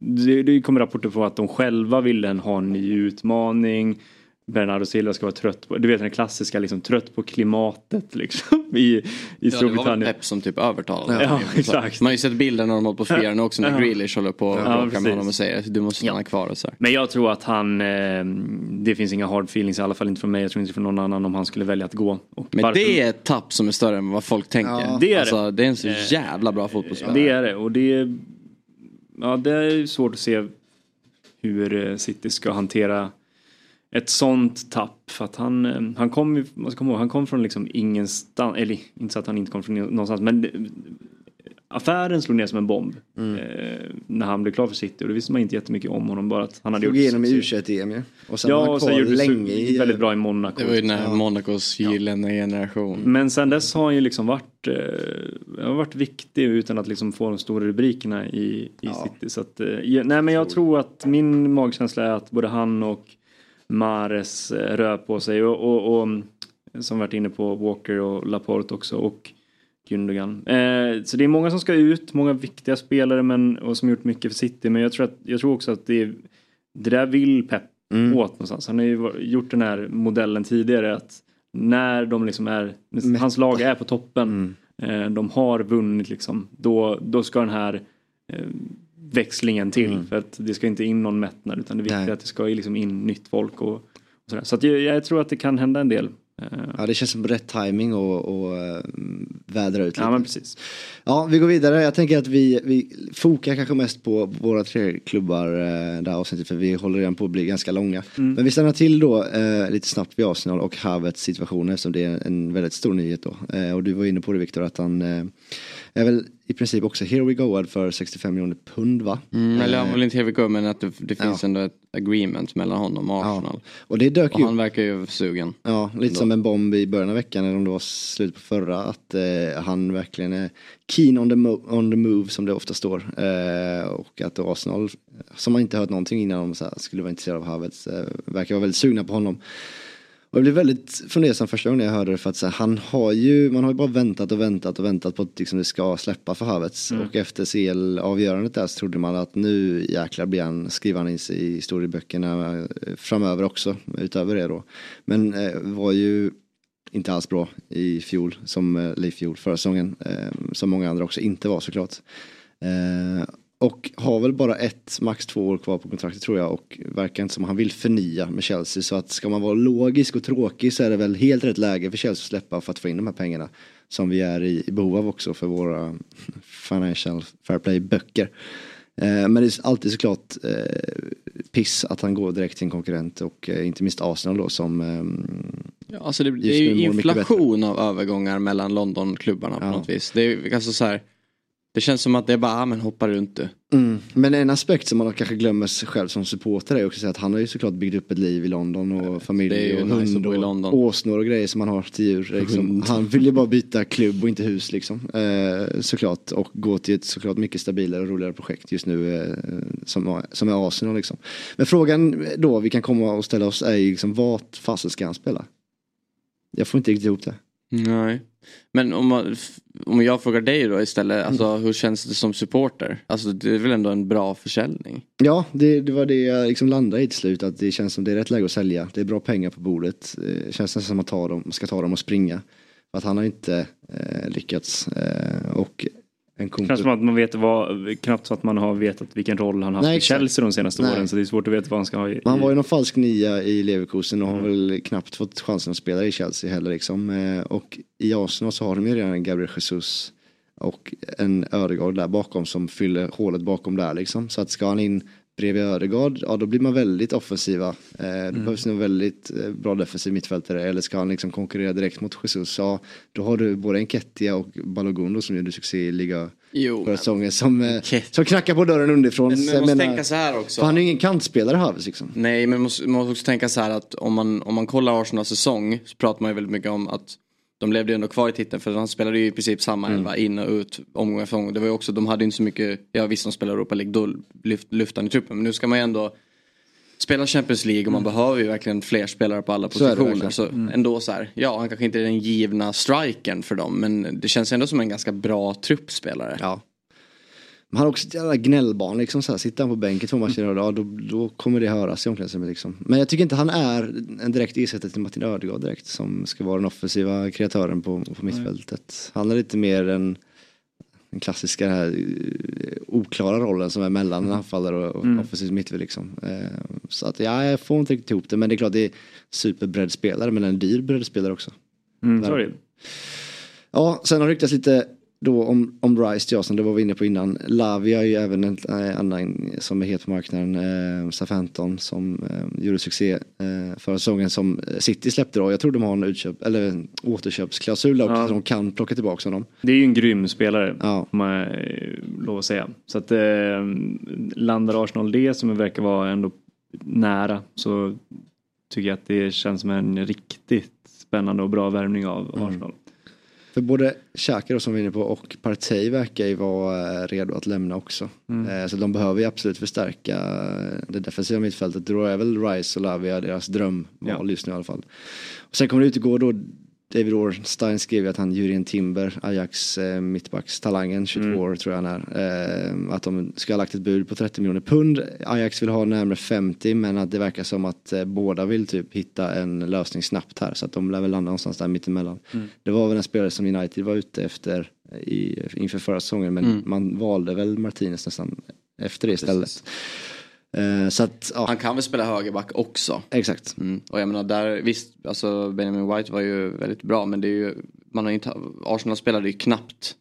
det, det kommer rapporter på att de själva ville ha en ny utmaning. Bernardo Silva ska vara trött på, du vet den klassiska liksom trött på klimatet liksom i, i
Ja, det var väl
Storbritannien.
Pep som typ övertalade.
Ja, exakt.
Man har ju sett bilder när de håller på att nu också när
Ja.
Grealish håller på och
Ja,
med honom och säger du måste stanna
Ja.
kvar och så här.
Men jag tror att han, eh, det finns inga hard feelings i alla fall inte från mig. Jag tror inte från någon annan om han skulle välja att gå. Och
Men
varför-
det är ett tapp som är större än vad folk tänker.
Ja, det är det.
alltså, det är en så
Eh,
jävla bra fotbollsspelare.
Det är det och det är, ja, det är ju svårt att se hur eh, City ska hantera ett sånt tapp. För att han, eh, han kom man ska komma ihåg, han kom från liksom ingenstans, eller inte så att han inte kom från någonstans men det- affären slog ner som en bomb.
Mm.
Eh, när han blev klar för City och det visste man inte jättemycket om honom bara att han hade
Slog
gjort
igenom i
succé.
U21-EM ju. Och sen
Ja, och sen gjorde
länge i...
väldigt bra i Monaco.
Det var ju när Monacos gyllene generation.
Men sen dess har han ju liksom varit, eh, har varit viktig utan att liksom få de stora rubrikerna i, i City. Så att, eh, ja, nej men jag tror att min magkänsla är att både han och Mares eh, rör på sig och, och, och som varit inne på Walker och Laporte också och Gündogan. Eh, så det är många som ska ut, många viktiga spelare men, och som gjort mycket för City men jag tror, att, jag tror också att det, är- det där vill Pep
Mm.
åt någonstans. Han har ju gjort den här modellen tidigare att när de liksom är, när hans lag är på toppen, eh, de har vunnit liksom, då, då ska den här eh, växlingen till. För att det ska inte in någon mättnad utan det viktiga är att det ska liksom in nytt folk och, och. Så att jag, jag tror att det kan hända en del. Eh,
Ja, det känns som rätt timing och, och eh, vädra ut lite.
Ja men precis.
Ja, vi går vidare. Jag tänker att vi, vi fokar kanske mest på våra tre klubbar eh, det här avsnittet för vi håller redan på att bli ganska långa.
Mm.
Men vi stannar till då eh, lite snabbt vid Arsenal och Havertz situation eftersom det är en väldigt stor nyhet då. Eh, och du var inne på det Viktor att han eh, är väl i princip också here we go för 65 miljoner pund va?
Mm, eller
Eh,
han vill inte here we go men att det, det finns
Ja.
ändå ett agreement mellan honom och Arsenal.
och det dök
Och
ju
han verkar ju sugen.
Ja, lite
Ändå.
som en bomb i början av veckan eller om det var slutet på förra att eh, han verkligen är keen on the, on the move som det ofta står. Eh, och att Arsenal, som man inte hört någonting innan om så här, skulle vara intresserad av Havertz, eh, verkar vara väldigt sugna på honom. Och jag blev väldigt fundersam första gången jag hörde det för att så här, han har ju, man har ju bara väntat och väntat och väntat på att liksom, det ska släppa för Havertz.
Mm.
Och efter CL-avgörandet där så trodde man att nu jäklar blir han, skriver han in sig i historieböckerna eh, framöver också, utöver det då. Men eh, var ju inte alls bra i fjol, som, eh, eller i fjol, förra säsongen, eh, som många andra också inte var såklart. Eh, och har väl bara ett, max två år kvar på kontraktet tror jag och verkar inte som han vill förnya med Chelsea. Så att ska man vara logisk och tråkig så är det väl helt rätt läge för Chelsea att släppa för att få in de här pengarna. Som vi är i, i behov av också för våra financial fair play böcker. Eh, men det är alltid såklart eh, piss att han går direkt till en konkurrent och eh, inte minst Arsenal då som
Ja, alltså det, det är ju inflation av övergångar mellan Londonklubbarna på något vis. Det, är, alltså så här, det känns som att det är bara, ah, men hoppa runt du.
Mm. Men en aspekt som man kanske glömmer sig själv som supporter är också att han har ju såklart byggt upp ett liv i London och familj
är ju
och
nice
hund och åsnor och grejer som man har till djur. Liksom. Han vill ju bara byta klubb och inte hus liksom. Eh, såklart och gå till ett såklart mycket stabilare och roligare projekt just nu eh, som, som är Arsenal liksom. Men frågan då vi kan komma och ställa oss är ju liksom vart fasen ska han spela? Jag får inte riktigt ihop det.
Nej. Men om, man, om jag frågar dig då istället, alltså,
Mm.
hur känns det som supporter? Alltså det är väl ändå en bra försäljning?
Ja, det, det var det jag liksom landade i till slut. Att det känns som det är rätt läge att sälja. Det är bra pengar på bordet. Det känns nästan som att dem, ska ta dem och springa. För att han har inte eh, lyckats. Eh, och en kompis...
som att man vet vad, knappt så att man har vetat vilken roll han haft
Nej,
i. Chelsea de senaste
Nej.
åren så det är svårt att veta vad han ska ha i.
Han var ju någon falsk nia i Leverkusen och har
Mm.
väl knappt fått chansen att spela i Chelsea heller liksom. Eh, och i Arsenal så har de ju redan Gabriel Jesus och en Ödegaard där bakom som fyller hålet bakom där liksom. Så att ska han in bredvid Ödegaard, ja då blir man väldigt offensiva. Eh, det
Mm.
behövs en väldigt eh, bra defensiv mittfältare eller ska han liksom konkurrera direkt mot Jesus, ja då har du både Enketia och Balogun då som gjorde succé i liga
Jo,
förra säsongen som, eh, som knackar på dörren underifrån.
Men
jag
måste
menar-
tänka så här också.
Han är ju ingen kantspelare Havertz liksom.
Nej, men man måste, man måste också tänka så här att om man, om man kollar Arsenals säsong så pratar man ju väldigt mycket om att de levde ju ändå kvar i titeln för de spelade ju i princip samma
Mm.
elva in och ut omgång efter omgång. Det var ju också, de hade ju inte så mycket, ja visst de spelar Europa League, då lyft, lyfte han i truppen. Men nu ska man ju ändå spela Champions League och man behöver ju verkligen fler spelare på alla
Så
positioner.
verkligen.
Så,
Mm.
ändå så här, ja han kanske inte är den givna strikern för dem men det känns ändå som en ganska bra truppspelare.
Ja. Han har också ett jävla gnällbarn liksom så här, sitter han på bänken två matcher i rad, då, då kommer det höras i omklädningsrummet liksom. Men jag tycker inte han är en direkt ersättare till Martin Ödegaard direkt som ska vara den offensiva kreatören på, på mittfältet. Han är lite mer en den klassiska här, eh, oklara rollen som är mellan en anfallare och,
Mm.
offensiv mittfält liksom. Eh, så att ja, jag får inte riktigt ihop det men det är klart det är superbredd spelare men en dyr bredd spelare också.
Mm, så är det.
Ja, sen har det ryktats lite då om, om Rice, ja, som det var vi inne på innan. Lavia är ju även en eh, annan som är het på marknaden. Eh, Southampton som eh, gjorde succé eh, förra säsongen som City släppte då. Jag tror de har en utköp, eller återköpsklausul också,
Ja.
så de kan plocka tillbaka honom.
Det är ju en grym spelare,
Ja.
får man lov att säga. Så att eh, landar Arsenal det som verkar vara ändå nära så tycker jag att det känns som en riktigt spännande och bra värvning av
Mm. För både Xhaka som vi är inne på och Partey verkar ju vara eh, redo att lämna också.
Mm.
Eh, Så de behöver ju absolut förstärka eh, det defensiva mittfältet. Då är väl Rice och Lavia deras drömval
Ja.
just nu i alla fall. Och sen kommer det ut igår då David Ornstein skrev ju att han Jurien Timber, Ajax eh, mittbackstalangen, 22
Mm.
år tror jag han är. Eh, att de ska ha lagt ett bud på 30 miljoner pund. Ajax vill ha närmare 50 men att det verkar som att eh, båda vill typ hitta en lösning snabbt här. Så att de lär väl landa någonstans där mittemellan.
Mm.
Det var väl en spelare som United var ute efter i, inför förra säsongen men
Mm.
man valde väl Martinez nästan efter det istället. Eh, så att, ja,
Han kan väl spela högerback också.
exakt.
Mm. Och jag menar där, visst, alltså Benjamin White var ju väldigt bra men det är ju, man har inte, Arsenal spelade ju knappt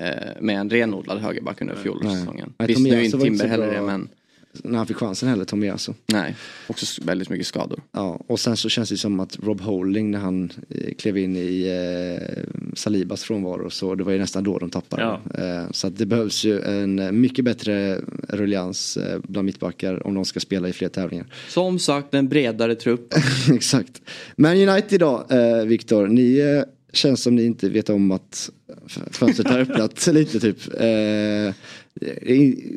eh, med en renodlad högerback under fjolårssäsongen. Visst nu är inte Timber heller det men
När han fick chansen heller, alltså.
nej, också väldigt mycket skador.
Ja, och sen så känns det som att Rob Holding när han eh, klev in i eh, Salibas frånvaro så det var ju nästan då de tappade.
Ja.
Eh, så att det behövs ju en eh, mycket bättre ruljans eh, bland mittbackar om de ska spela i fler tävlingar.
Som sagt en bredare trupp.
Exakt. Men United då, eh, Viktor, ni eh, känns som ni inte vet om att fönstret har öppnat lite typ. Eh,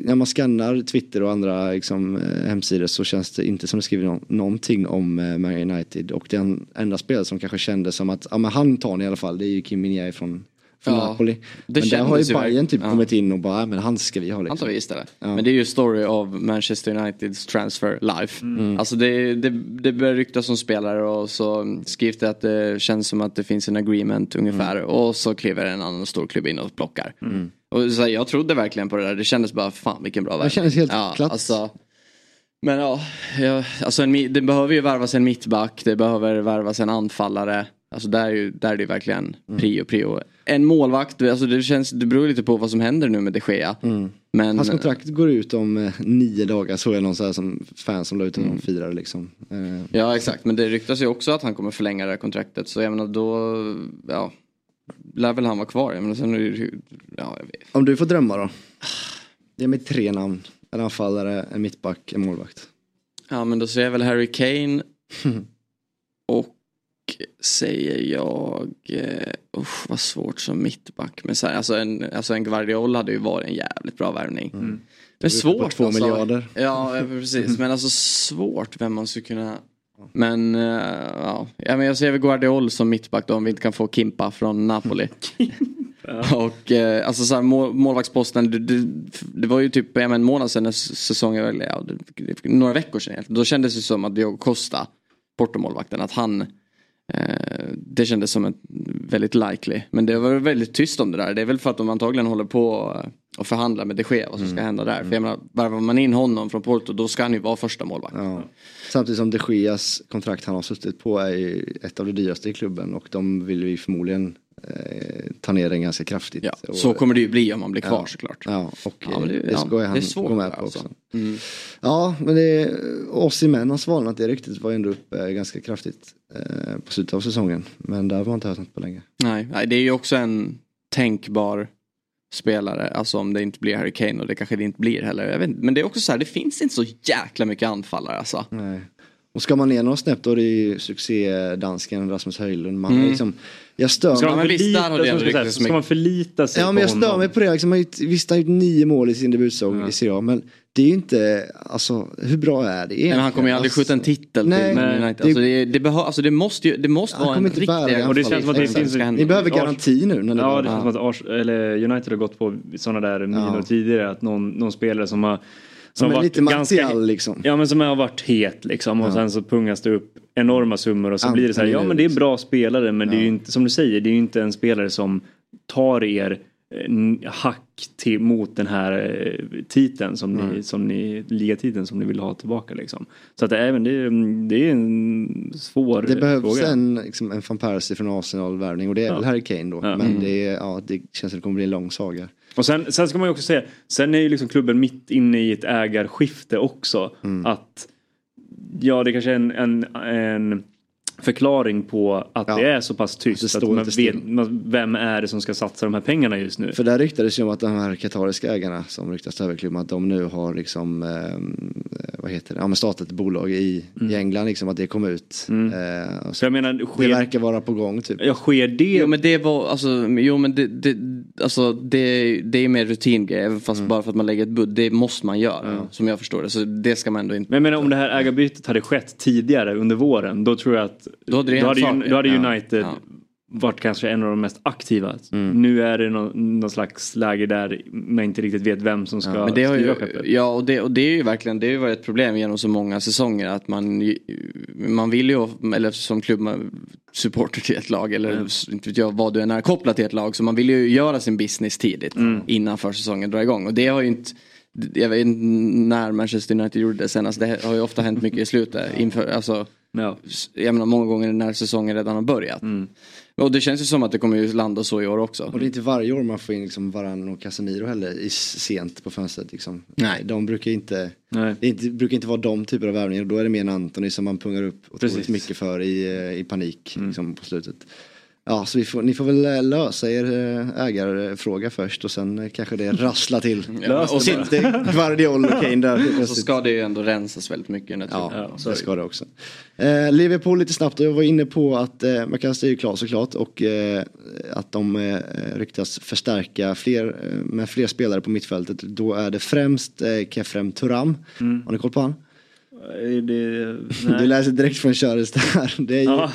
när man skannar Twitter och andra liksom, eh, hemsidor så känns det inte som det skriver nå- någonting om eh, Man United. Och den enda spelare som kanske kändes som att ja, men han tar ni i alla fall, det är ju Kim Min från, från
Ja,
Napoli.
det
men där har ju Bayern typ
ja.
kommit in och bara, men han ska vi ha
Han
liksom.
tar vi istället.
Ja.
Men det är ju story of Manchester Uniteds transfer life.
Mm.
Alltså det, det, det börjar ryktas om spelare och så skrivs det att det känns som att det finns en agreement ungefär.
Mm.
Och så kliver en annan stor klubb in och plockar. Och så här, jag trodde verkligen på det där. Det kändes bara, fan vilken bra värld.
kändes helt
ja,
klart.
Alltså, men ja, ja alltså en, det behöver ju värvas en mittback. Det behöver värvas en anfallare. Alltså där är, ju, där är det verkligen
Mm.
prio, prio. En målvakt, alltså det, känns, det beror lite på vad som händer nu med de Gea. Men,
Hans kontrakt går ut om eh, nio dagar, så är det någon så här som fan som la ut
Mm.
honom firade liksom. Eh,
Ja exakt, men det ryktas ju också att han kommer förlänga det här kontraktet. Så jag menar då, ja, lär väl han vara kvar. Jag menar, sen är det, ja, jag vet.
Om du får drömma då? Ge mig tre namn. En anfallare, en mittback, en målvakt.
ja men då säger jag väl Harry Kane. säger jag, eh, usch vad svårt som mittback. Men så här, alltså, en, alltså en Guardiola hade ju varit en jävligt bra värvning. Men
är uppe på
svårt
två
alltså.
miljarder.
Ja, precis. Men alltså svårt vem man skulle kunna... Men, eh, ja. ja, men jag ser väl Guardiol som mittback då om vi inte kan få Kimpa från Napoli. Och eh, alltså så här, mål, målvaktsposten, det, det, det var ju typ ja, men en månad sedan när säsongen, eller ja, några veckor sedan egentligen. Då kändes det som att Diogo Costa, Portomålvakten, att han det kändes som ett väldigt likely. Men det var väldigt tyst om det där. Det är väl för att de antagligen håller på eh, och förhandlar med de Gea vad som ska hända där. För jag menar, värvar man in honom från Porto då ska han ju vara första målvakt.
Ja. Samtidigt som de Geas kontrakt han har suttit på är ju ett av de dyraste i klubben och de vill vi förmodligen eh, ta ner den ganska kraftigt.
Ja,
Och-
så kommer det ju bli om man blir kvar
Ja.
såklart.
Ja, och
Ja, det-
det, det
ja,
ska
det är
han
svårt
gå med på
alltså.
också.
Mm.
Ja, men det, oss i män har svalnat det ryktet var ändå uppe ganska kraftigt eh, på slutet av säsongen. Men där har man inte hört något på länge.
Nej, nej, det är ju också en tänkbar spelare. Alltså om det inte blir Harry Kane och det kanske det inte blir heller. Jag vet. Men det är också så här, det finns inte så jäkla mycket anfallare alltså.
Nej. Och ska man ner några snäpp då är det ju succédansken Rasmus Höjlund. Man
Mm.
liksom, jag stör
Ska
mig.
man,
där har det
ska, man ska förlita sig
Ja men
på
jag stör
honom?
mig på det. Liksom, visst han har gjort nio mål i sin debutsäsong
Ja.
i Serie A. Men det är ju inte, alltså hur bra är det
Nej, men han kommer ju aldrig
Alltså,
skjuta en titel
nej,
till
nej,
United. Alltså det, det, behö, alltså det måste ju, det måste vara en
kommer inte
riktig
bära det
Och det känns som att det finns...
Ni behöver garanti nu när ni
Ja, det känns som att Ars, eller United har gått på sådana där minor
Ja.
tidigare. Att någon, någon spelare som har...
Som
varit
lite Martial liksom.
Ja men som har varit het liksom och
Ja.
sen så pungas det upp enorma summor och så
Antingen
blir det så här, ja men det är
liksom.
bra spelare men det är ju
Ja.
inte, som du säger, det är ju inte en spelare som tar er eh, hack till, mot den här eh, titeln som ni,
Mm.
som ni, ligatiteln som ni vill ha tillbaka liksom. Så att det, även det, det är en svår
Det behövs
fråga.
en, liksom, en van Persie från Arsenal-värvning och det är
Ja.
väl Harry Kane då.
Ja.
Men
Mm.
det, är, ja, det känns som att det kommer bli en lång saga.
Och sen, sen ska man ju också säga, sen är ju liksom klubben mitt inne i ett ägarskifte också.
Mm.
Att ja, det kanske är en, en, en förklaring på att
Ja.
det är så pass
det
tyst. Att man vet, vem är det som ska satsa de här pengarna just nu?
För där ryktades ju om att de här katariska ägarna som ryktas till överklubben att de nu har liksom, eh, vad heter det, ja men startat ett bolag i, i England liksom att det kom ut.
Mm.
Eh, och
Så
så
jag menar,
det
sker,
verkar vara på gång typ.
ja, sker det?
Jo men det var, alltså, jo men det, det, alltså, det, det är mer rutingrej. Fast
Mm.
bara för att man lägger ett bud, det måste man göra. Som jag förstår det. Så det ska man ändå inte.
Men jag menar om det här ägarbytet hade skett tidigare under våren då tror jag att
Då hade
då hade, ju- då hade
Ja.
United
Ja.
varit kanske en av de mest aktiva.
Mm.
Nu är det någon, någon slags läge där man inte riktigt vet vem som ska
Men det har ju, ja och det, och det är ju verkligen, det har ju varit ett problem genom så många säsonger att man, man vill ju, eller som klubb, supporter till ett lag eller
Mm.
inte vet jag vad du än är kopplad till ett lag. Så man vill ju göra sin business tidigt
Mm.
innan försäsongen drar igång. Och det har ju inte, jag vet inte när Manchester United gjorde det senast. Det har ju ofta hänt mycket i slutet. Inför, alltså,
Ja.
jag menar många gånger när säsongen redan har börjat.
Mm.
Och det känns ju som att det kommer ju landa så i år också.
Och det är inte varje år man får in liksom Varann och Casemiro heller i sent på fönstret. Liksom.
Nej.
De brukar inte,
Nej.
det inte, brukar inte vara de typer av värvningar. Då är det mer en Anthony som man pungar upp otroligt
Precis.
mycket för i, eh, i panik
Mm.
liksom, på slutet. Ja, så vi får, ni får väl eh, lösa er eh, ägarfråga först och sen eh, kanske det rasslar till.
Ja, och så-
Sitter Guardiol och Kane där. helt
så ska det ju ändå rensas väldigt mycket. tror
Ja,
jag.
så ska det också. Eh, Liverpool lite snabbt och jag var inne på att eh, McAllister är ju klar såklart och eh, att de eh, ryktas förstärka fler, med fler spelare på mittfältet. Då är det främst eh, Kefrem Turam. Har ni koll på han?
Det,
Du läser direkt från köret där. Det är ju
Ja.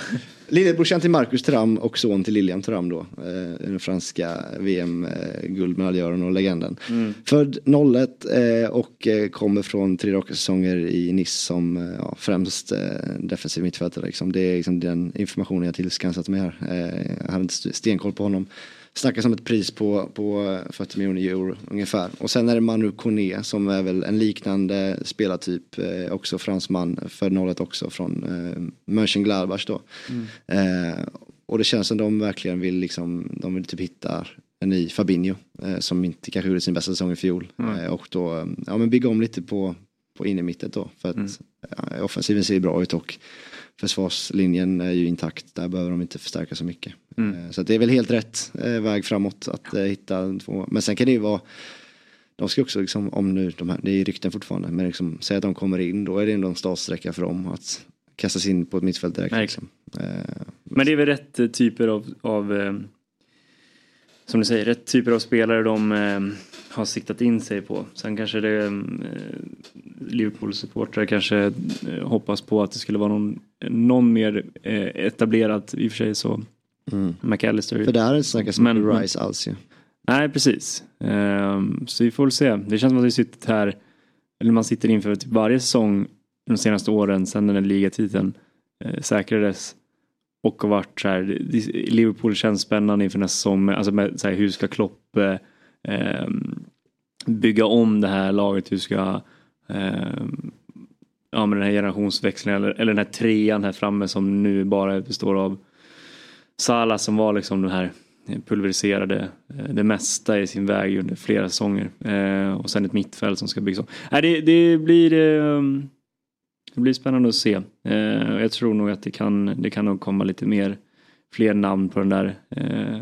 Lillebrorsan till Marcus Thuram och son till Lilian Thuram då. Eh, den franska VM-guldmedaljören och legenden.
Mm.
Född 01 eh, och eh, kommer från tre raka säsonger i Nice som eh, ja, främst eh, defensiv mittfältare. Liksom. Det är liksom den informationen jag tillskansat mig här. Eh, jag hade inte st- stenkoll på honom. Snackas om ett pris på, på 40 miljoner euro ungefär. Och sen är det Manu Kone som är väl en liknande spelartyp. Eh, också fransman, född 01 också från eh, Mönchengladbach då. Eh, och det känns som de verkligen vill liksom, de vill typ hitta en ny Fabinho. Eh, som inte kanske gjorde sin bästa säsong i fjol.
Mm.
Eh, och då, eh, ja men bygga om lite på, på innermittet då. För att
Mm.
ja, offensiven ser bra ut och försvarslinjen är ju intakt. Där behöver de inte förstärka så mycket.
Mm.
Eh, Så det är väl helt rätt eh, väg framåt att eh, hitta två. Men sen kan det ju vara de ska också liksom, om nu de här, det är rykten fortfarande, men liksom, säg att de kommer in, då är det ändå en startsträcka för dem att kastas in på ett mittfält direkt. Liksom.
Men det är väl rätt typer av, av som du säger, rätt typer av spelare de har siktat in sig på. Sen kanske det Liverpool-supportrar kanske hoppas på att det skulle vara någon, någon mer eh, etablerat, i och för sig så
mm.
McAllister.
För där snackas
Men-
inte Rice alls ju.
Nej, precis. Ehm, så vi får väl se. Det känns som att vi sitter här, eller man sitter inför typ varje säsong de senaste åren sedan den här ligatiteln eh, säkrades. Och har varit så här, Liverpool känns spännande inför nästa säsong. Alltså med, så här, hur ska Klopp eh, ehm, bygga om det här laget? Hur ska ehm, ja, men den här generationsväxlingen eller, eller den här trean här framme som nu bara består av Salah som var liksom den här pulveriserade eh, det mesta i sin väg under flera säsonger. Eh, och sen ett mittfält som ska byggas om. Nej, det, det, blir, eh, det blir spännande att se. Eh, jag tror nog att det kan, det kan nog komma lite mer fler namn på den där eh,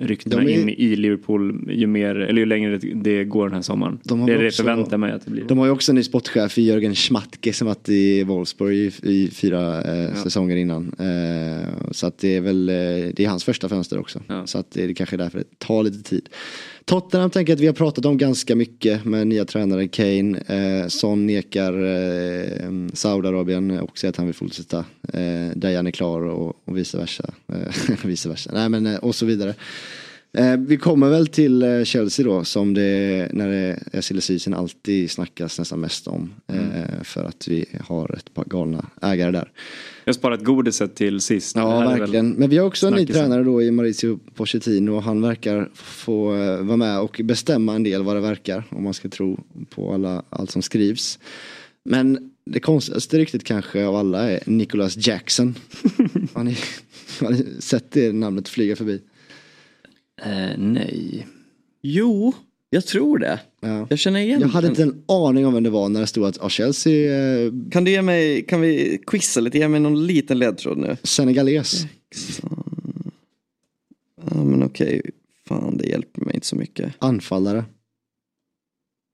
ryktena
är-
in i Liverpool ju mer, eller ju längre det- går den här sommaren.
De har
det är det
också-
jag förväntar mig att det blir.
De har ju också en ny sportchef, Jörgen Schmatke som varit i Wolfsburg i, i fyra eh, säsonger innan. Eh, så att det är väl, eh, det är hans första fönster också. Så att det är kanske därför det tar lite tid. Tottenham tänker jag att vi har pratat om ganska mycket med nya tränare Kane. Eh, Son nekar eh, Saudiarabien och säger att han vill fortsätta. Eh, Dajan är klar och, och vice versa. Eh, vice versa. Nej men eh, och så vidare. Eh, vi kommer väl till eh, Chelsea då som det när det är silly season alltid snackas nästan mest om. Eh, för att vi har ett par galna ägare där.
Jag har sparat godiset till sist.
Ja verkligen. Men vi har också en ny tränare då i Maurizio Pochettino och han verkar få eh, vara med och bestämma en del vad det verkar. Om man ska tro på alla, allt som skrivs. Men det konstigaste riktigt kanske av alla är Nicholas Jackson. har, ni, har ni sett det namnet flyga förbi?
Eh, nej.
Jo, jag tror det.
Ja.
Jag känner igen
Jag hade inte en aning om vem det var när det stod att ah, Chelsea eh,
Kan du ge mig, kan vi quizza lite, ge mig någon liten ledtråd nu?
Senegales.
Ja men okej, fan det hjälper mig inte så mycket.
Anfallare.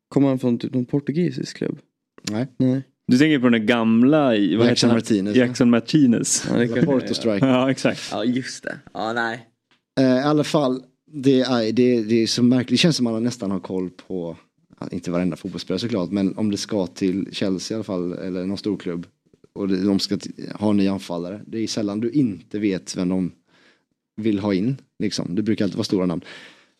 Kommer han från typ någon portugisisk klubb?
Nej.
Nej.
Du tänker på den gamla i, vad
Jackson
heter han?
Martinez.
Jackson Martinez.
Ja, det kan-
Porto Strike.
Ja exakt.
Ja just det. Ja nej.
Eh, I alla fall, det är, det, det är så märkligt. Det känns som att man nästan har koll på, inte varenda fotbollsspelare såklart, men om det ska till Chelsea i alla fall, eller någon stor klubb. Och de ska ha en ny anfallare. Det är sällan du inte vet vem de vill ha in. Liksom. Det brukar alltid vara stora namn.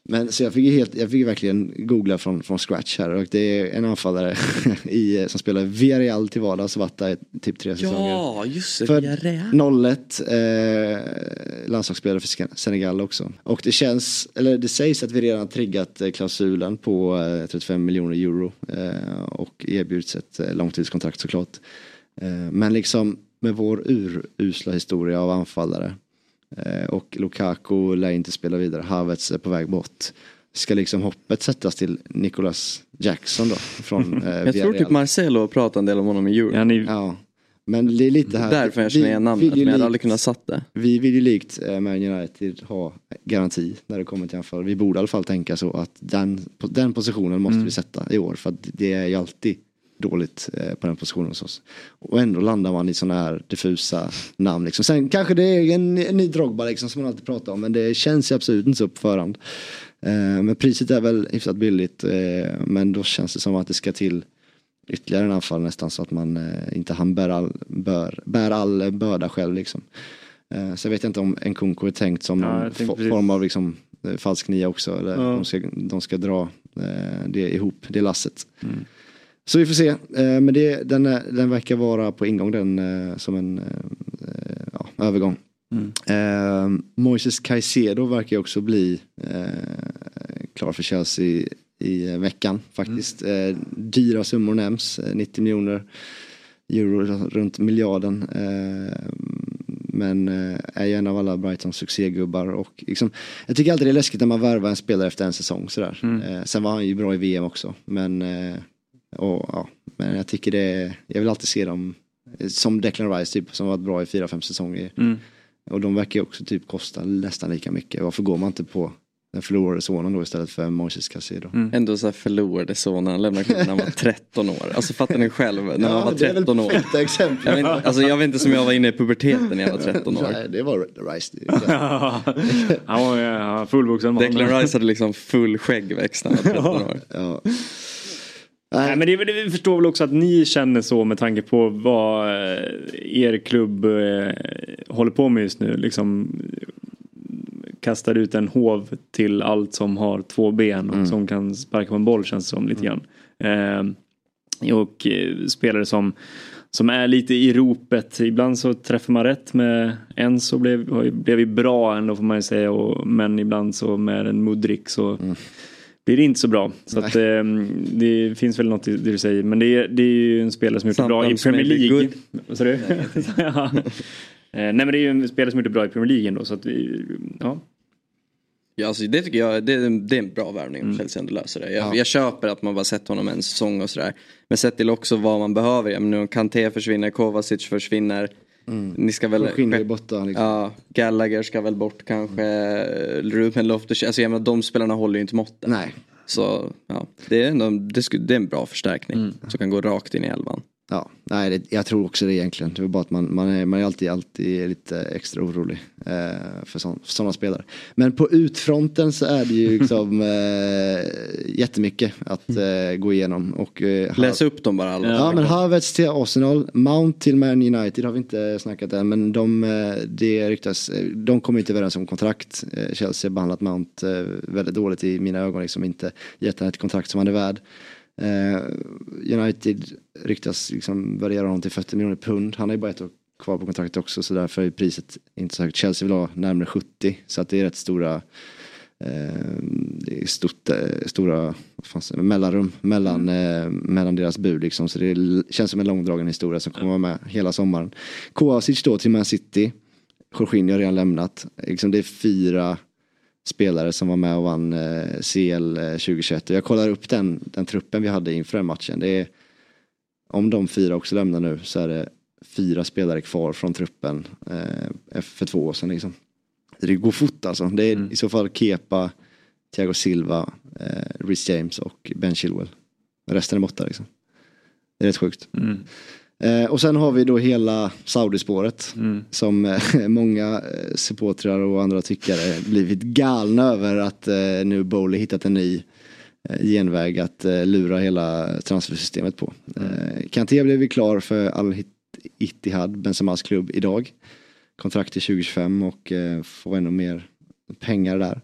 Men så jag fick, helt, jag fick verkligen googla från, från scratch här och det är en anfallare i, som spelar Villarreal till vardags varit där typ tre säsonger.
Ja just det, Villarreal.
01, eh, landslagsspelare för Sen- Senegal också. Och det känns, eller det sägs att vi redan triggat eh, klausulen på eh, 35 miljoner euro eh, och erbjuds ett eh, långtidskontrakt såklart. Eh, men liksom med vår urusla historia av anfallare eh, och Lukaku lär inte spela vidare, Havertz är på väg bort. Ska liksom hoppet sättas till Nicholas Jackson då från eh,
Jag tror typ Marcelo pratade en del om honom i Euro.
Ja, ni,
Ja, men det är lite här.
Därför jag känner igen namnet, men jag hade
likt-
aldrig kunnat satt det.
Vi vill ju likt eh, Man United ha garanti när det kommer till anfall. Vi borde i alla fall tänka så att den, den positionen måste
Mm.
vi sätta i år. För att det är ju alltid dåligt eh, på den positionen hos oss. Och ändå landar man i sådana här diffusa namn. Liksom. Sen kanske det är en, en ny Drogba liksom, som man alltid pratar om. Men det känns ju absolut inte så på förhand. Eh, men priset är väl hyfsat billigt. Eh, men då känns det som att det ska till ytterligare en anfall nästan så att man inte han bär all, bör, bär all börda själv liksom. Eh, så jag vet inte om en Kunko är tänkt som
Ja,
form av liksom, falsk nia också. Eller
Ja.
de, ska, de ska dra det ihop, det lasset.
Mm.
Så vi får se. Eh, men det, den, är, den verkar vara på ingång den eh, som en eh, eh, ja, övergång.
Mm.
Eh, Moises Caicedo verkar också bli eh, klar för Chelsea i eh, veckan faktiskt. Eh, dyra summor nämns, eh, 90 miljoner euro, runt miljarden. Eh, men eh, är ju en av alla Brightons succégubbar. Och liksom, jag tycker alltid det är läskigt när man värvar en spelare efter en säsong. Sådär.
Mm.
Eh, sen var han ju bra i VM också. Men, eh, och, ja, men jag tycker det jag vill alltid se dem eh, som Declan Rice typ, som varit bra i fyra, fem säsonger.
Mm.
Och de verkar ju också typ kosta nästan lika mycket. Varför går man inte på den förlorade sonen då istället för Moises Caicedo?
Mm.
Ändå så här förlorade son när han lämnade klubben när han var 13 år. Alltså fattar ni själv när man var
det är väl
13 år.
exempel.
Jag vet, inte- alltså jag vet inte som jag var inne i puberteten när jag var 13 år.
Nej, det var Rice.
han var ja, fullvuxen man.
Declan Rice hade liksom full skäggväxt när han var 13 år.
Ja.
Nej, men det, väl- vi förstår väl också att ni känner så med tanke på vad eh, er klubb eh, håller på med just nu. Liksom kastar ut en hov till allt som har två ben och som kan sparka på en boll känns det som lite grann. Eh, och spelare som som är lite i ropet. Ibland så träffar man rätt med en så blev, blev vi bra ändå får man ju säga. Och, men ibland så med en Mudrik så blir det inte så bra. Så att, eh, det finns väl något i det du säger. Men det är, det är ju en spelare som gjort det bra i Premier League.
good.
Vad sa du? ja. Eh, Nej men det är ju en spelare som gjort det bra i Premier League ändå. Så att ja.
Ja, alltså, det tycker jag det är, en- det är en bra värvning om Chelsea ändå löser det. Jag, jag köper att man bara sett honom en säsong och sådär. Men sett till också vad man behöver. Ja, men nu Kanté försvinner, Kovacic försvinner. Ni ska väl...
Borta. Liksom.
Ja, Gallagher ska väl bort kanske. Ruben Loftus, alltså jag menar de spelarna håller ju inte måttet.
Nej.
Så ja, det är, ändå, det, är en bra förstärkning. Som kan gå rakt in i elvan.
Ja, nej, det, jag tror också det egentligen. Det var bara att man, man, är, man är alltid, alltid lite extra orolig eh, för sådana spelare. Men på utfronten så är det ju liksom eh, jättemycket att eh, gå igenom. Och, eh,
Läs upp dem bara alla.
Ja, men Havertz till Arsenal, Mount till Man United har vi inte snackat än. Men de, eh, det ryktas, eh, de kommer inte överens om kontrakt. Eh, Chelsea har behandlat Mount väldigt dåligt i mina ögon, liksom inte gett honom ett kontrakt som han är värd. Eh, United ryktas liksom värdera honom till 40 miljoner pund. Han har ju bara ett år kvar på kontraktet också så därför är priset inte så högt. Chelsea vill ha närmare 70 så att det är rätt stora eh, det är stort, eh, stora vad fan säger man, mellanrum mellan, eh, mellan deras bud liksom. Så det känns som en långdragen historia som kommer vara med hela sommaren. Kovacic då till Man City. Jorginho har redan lämnat. Liksom det är fyra spelare som var med och vann eh, CL eh, 2021. Och jag kollar upp den, den truppen vi hade inför den matchen. Det är, om de fyra också lämnar nu så är det fyra spelare kvar från truppen eh, för två år sedan. Liksom. Det går fort alltså. Det är i så fall Kepa, Thiago Silva, eh, Rhys James och Ben Chilwell. Resten är borta liksom. Det är rätt sjukt. Eh, och sen har vi då hela Saudispåret som eh, många eh, supportrar och andra tyckare blivit galna över att eh, nu Bowley hittat en ny genväg att lura hela transfersystemet på. Eh, Kanté blev klar för Al Ittihad, Benzemas klubb, idag. Kontrakt till 2025 och får ännu mer pengar där.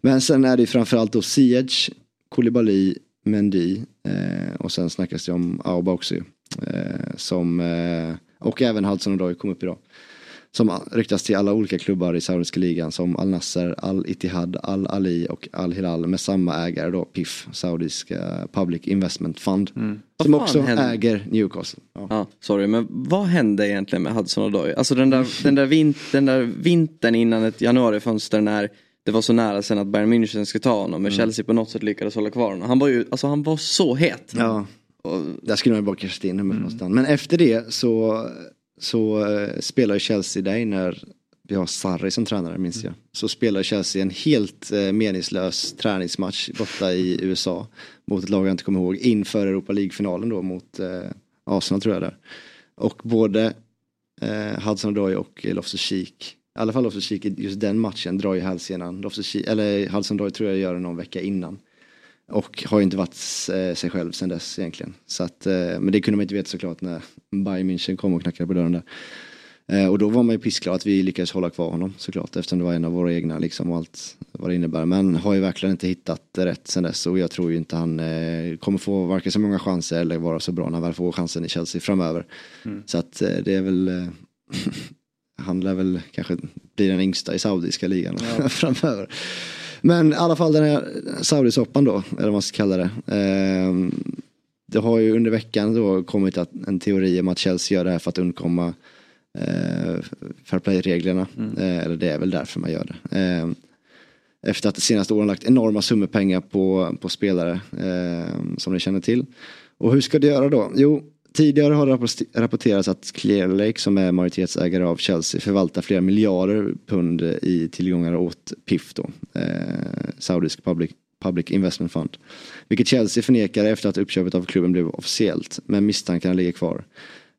Men sen är det framförallt då Ziyech, Koulibaly, Mendy och sen snackas det om Auba också ju. Som, eh, och även Hudson Odoi kom upp idag. Som ryktas till alla olika klubbar i saudiska ligan som Al Nasser, Al Ittihad, Al Ali och Al Hilal med samma ägare då, PIF, Saudiska Public Investment Fund. Som
Vad fan
också
hände?
äger Newcastle. Ja.
Ja, sorry, men vad hände egentligen med Hudson Odoi? Alltså den där, den, där vin, den där vintern innan ett januarifönster när det var så nära sen att Bayern München skulle ta honom men Chelsea på något sätt lyckades hålla kvar honom. Han var ju, alltså han var så het.
Ja. Där skulle man ju bara kastat in honom någonstans. Men efter det så, så uh, spelar ju Chelsea dig när vi har Sarri som tränare minns jag. Så spelar Chelsea en helt eh, meningslös träningsmatch borta i USA. Mot ett lag jag inte kommer ihåg. Inför Europa League-finalen då mot eh, Arsenal tror jag där. Och både eh, Hudson Odoi och eh, Loftus-Cheek. I alla fall Loftus-Cheek i just den matchen drar ju hälsenan. Eller Hudson Odoi tror jag gör det någon vecka innan. Och har ju inte varit sig själv sen dess egentligen. Så att, eh, men det kunde man inte veta såklart när Bayern München kom och knackade på dörren där. Eh, och då var man ju pissglad att vi lyckades hålla kvar honom såklart eftersom det var en av våra egna liksom och allt vad det innebär. Men har ju verkligen inte hittat rätt sen dess och jag tror ju inte han eh, kommer få varken så många chanser eller vara så bra när han väl får chansen i Chelsea framöver. Så att eh, det är väl eh, han lär väl kanske bli den yngsta i saudiska ligan framöver. Men i alla fall den här Saudisoppan då, eller vad man ska kalla det. Eh, det har ju under veckan då kommit att, en teori om att Chelsea gör det här för att undkomma eh, fair play-reglerna. Eh, eller det är väl därför man gör det. Eh, efter att de senaste åren lagt enorma summor pengar på, på spelare eh, som ni känner till. Och hur ska det göra då? Jo, tidigare har det rapporterats att Clear Lake som är majoritetsägare av Chelsea förvaltar flera miljarder pund i tillgångar åt PIF då, eh, Saudisk Public, Public Investment Fund. Vilket Chelsea förnekar efter att uppköpet av klubben blev officiellt, men misstankarna ligger kvar.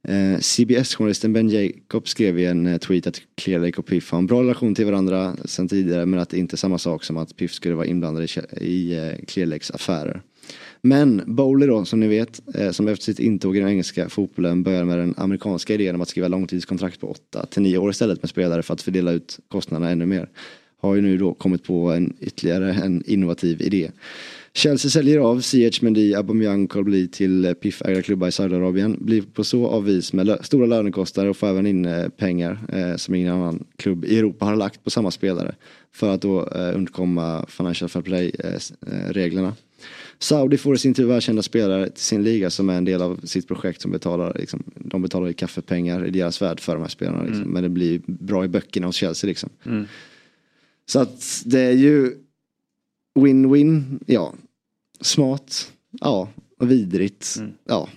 Eh, CBS-journalisten Ben Jacob skrev i en eh, tweet att Clear Lake och PIF har en bra relation till varandra sedan tidigare men att det inte är samma sak som att PIF skulle vara inblandade i, i eh, Clear Lakes affärer. Men Bowley då, som ni vet, eh, som efter sitt intåg i den engelska fotbollen började med den amerikanska idén om att skriva långtidskontrakt på 8 till 9 år istället med spelare för att fördela ut kostnaderna ännu mer. Har ju nu då kommit på en ytterligare en innovativ idé. Chelsea säljer av C.H. Mendy, Aubameyang, Colby till eh, PIF-ägda klubbar i Saudiarabien. Blir på så avvis med lö- stora lönekostnader och får även in eh, pengar eh, som ingen annan klubb i Europa har lagt på samma spelare. För att då eh, undkomma Financial Fair Play-reglerna. Eh, Saudi får i sin tur välkända spelare till sin liga som är en del av sitt projekt som betalar, liksom, de betalar ju kaffepengar i deras värld för de här spelarna. Liksom. Men det blir bra i böckerna hos Chelsea liksom. Så att det är ju win-win, ja. Smart, ja. Och vidrigt, ja.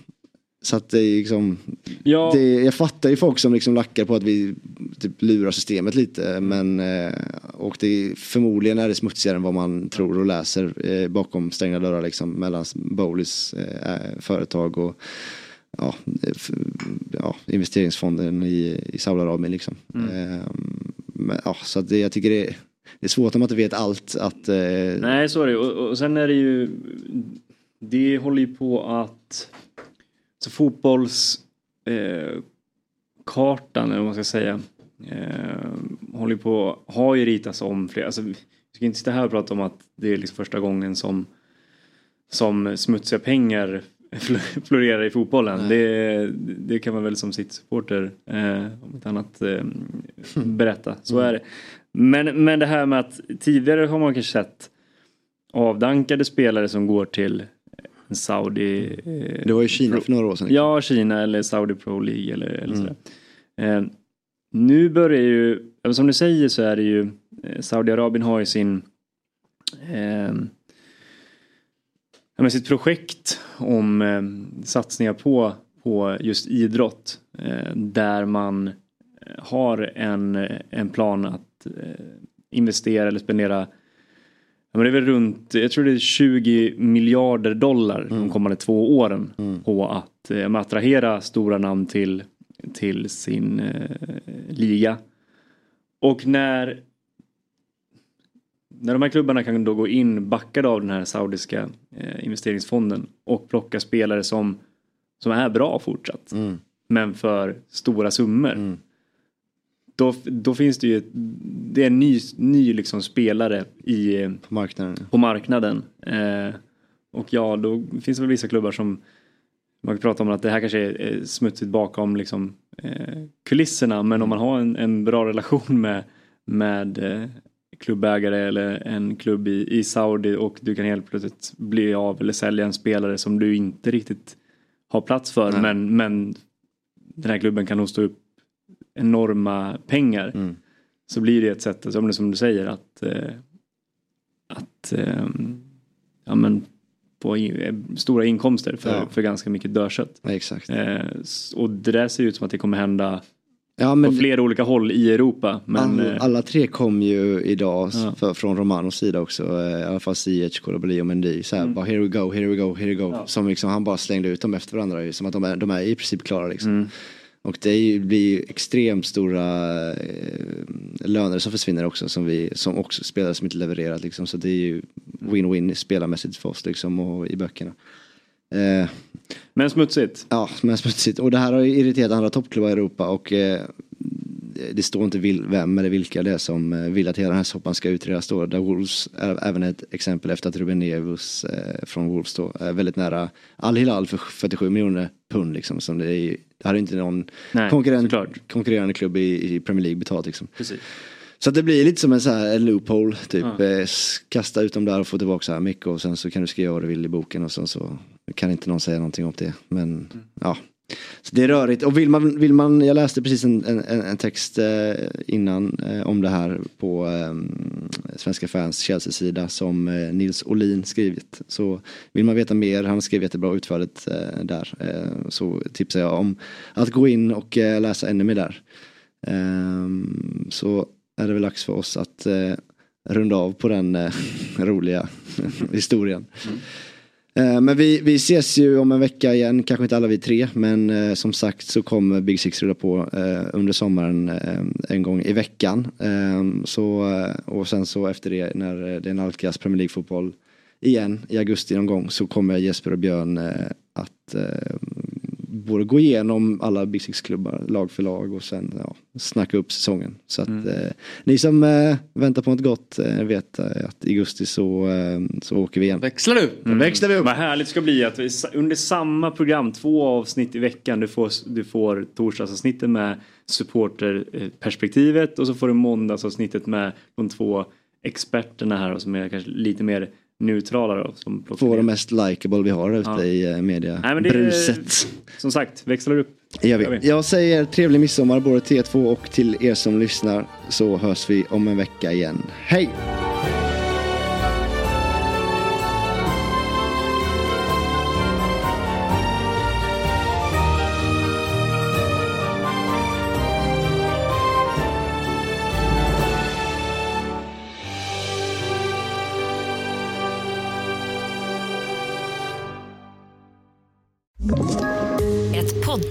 Så att det är liksom,
Ja.
det, jag fattar ju folk som liksom lackar på att vi typ lurar systemet lite. Men, eh, och det förmodligen är det smutsigare än vad man tror och läser eh, bakom stängda dörrar liksom mellan Bowleys eh, företag och ja, ja, investeringsfonden i, i Saudiarabien liksom. Eh, men, ja, så att det, jag tycker det är, det är svårt om man inte vet allt att
Nej, så är det. Och, och sen är det ju... Det håller ju på att... Så fotbolls... Eh, eller vad man ska säga. Eh, håller på... Har ju ritats om flera... Alltså, vi ska inte sitta här och prata om att det är liksom första gången som... Som smutsiga pengar fl- florerar i fotbollen. Det, det kan man väl som sitt supporter eh, om inte annat eh, berätta. Så är det. Men, men det här med att tidigare har man kanske sett avdankade spelare som går till Saudi... Eh,
det var ju Kina för några år sedan.
Ja, Kina eller Saudi Pro League eller, eller sådär. Eh, nu börjar ju, som du säger så är det ju, eh, Saudiarabien har ju sin eh, men sitt projekt om eh, satsningar på, på just idrott. Eh, där man eh, har en, en plan att eh, investera eller spendera men det är väl runt, jag tror det är 20 miljarder dollar de kommande två åren på att eh, attrahera stora namn till, till sin eh, liga. Och när när de här klubbarna kan då gå in backade av den här saudiska eh, investeringsfonden och plocka spelare som, som är bra fortsatt. Men för stora summor. Då, då finns det ju, det är en ny, ny liksom spelare i,
på marknaden.
På marknaden. Eh, och ja, då finns det väl vissa klubbar som man kan prata om att det här kanske är smutsigt bakom liksom, eh, kulisserna. Men om man har en, en bra relation med, med eh, klubbägare eller en klubb i, i Saudi och du kan helt plötsligt bli av eller sälja en spelare som du inte riktigt har plats för.
Nej.
Men, men den här klubben kan hosta upp enorma pengar.
Mm.
Så blir det ett sätt, som, som du säger, att, eh, att eh, ja, men få in, eh, stora inkomster för,
Ja.
för ganska mycket dörrkött.
Ja, exakt.
Eh, och det där ser ut som att det kommer hända
Ja, men-
på flera olika håll i Europa. Men,
alla, alla tre kom ju idag
Ja.
för, från Romanos sida också. I alla fall Ziyech, Koulibaly och Mendy. Så här,
Mm.
bara here we go, here we go, here we go.
Ja.
Som liksom, han bara slängde ut dem efter varandra. Som att de är, de är i princip klara liksom.
Mm.
Och det blir ju extremt stora eh, löner som försvinner också. Som, vi, som också spelare som inte levererat liksom. Så det är ju win-win spelarmässigt för oss liksom och i böckerna. Eh,
men smutsigt.
Ja, men smutsigt. Och det här har ju irriterat andra toppklubbar i Europa och eh, det står inte vil, vem eller vilka det är som eh, vill att hela den här soppan ska utredas då. Där Wolves är även ett exempel efter att Ruben Neves eh, från Wolves då är väldigt nära Al-Hilal för 47 miljoner pund liksom. Som det, är, det hade inte någon
Nej,
konkurrerande klubb i, i Premier League betalt liksom.
Precis.
Så att det blir lite som en så här en loophole typ.
Ja.
Eh, kasta ut dem där och få tillbaka så här mycket och sen så kan du skriva vad du vill i boken och sen så kan inte någon säga någonting om det. Men
Mm.
ja. Så det är rörigt och vill man, vill man jag läste precis en, en, en text eh, innan eh, om det här på ehm, Svenska fans Chelsea-sida som eh, Nils Olin skrivit. Så vill man veta mer, han skrev jättebra utförligt där, så tipsar jag om att gå in och läsa ännu mer där. Ehm, så är det väl dags för oss att runda av på den roliga historien. Mm. Eh, men vi, vi ses ju om en vecka igen, kanske inte alla vi tre, men eh, som sagt så kommer Big Six rulla på eh, under sommaren eh, en gång i veckan. Ehm, eh, så, och sen så efter det när eh, det nalkas Premier League fotboll igen i augusti någon gång så kommer Jesper och Björn eh, att eh, både gå igenom alla Big Six-klubbar lag för lag och sen ja, snacka upp säsongen. Så att eh, ni som eh, väntar på något gott eh, vet eh, att i augusti så, eh, så åker vi igen.
Växlar du?
Mm. Växlar vi upp.
Vad härligt det ska bli att vi, under samma program, två avsnitt i veckan, du får, du får torsdagsavsnittet med supporterperspektivet och så får du måndagsavsnittet med de två experterna här och som är kanske lite mer neutrala då. Som
Två av de mest likable vi har ute
Ja.
i eh, media.
Nej, men det är-
Bruset.
Som sagt, växlar upp. Vi.
Jag säger trevlig midsommar både till er två och till er som lyssnar. Så hörs vi om en vecka igen. Hej!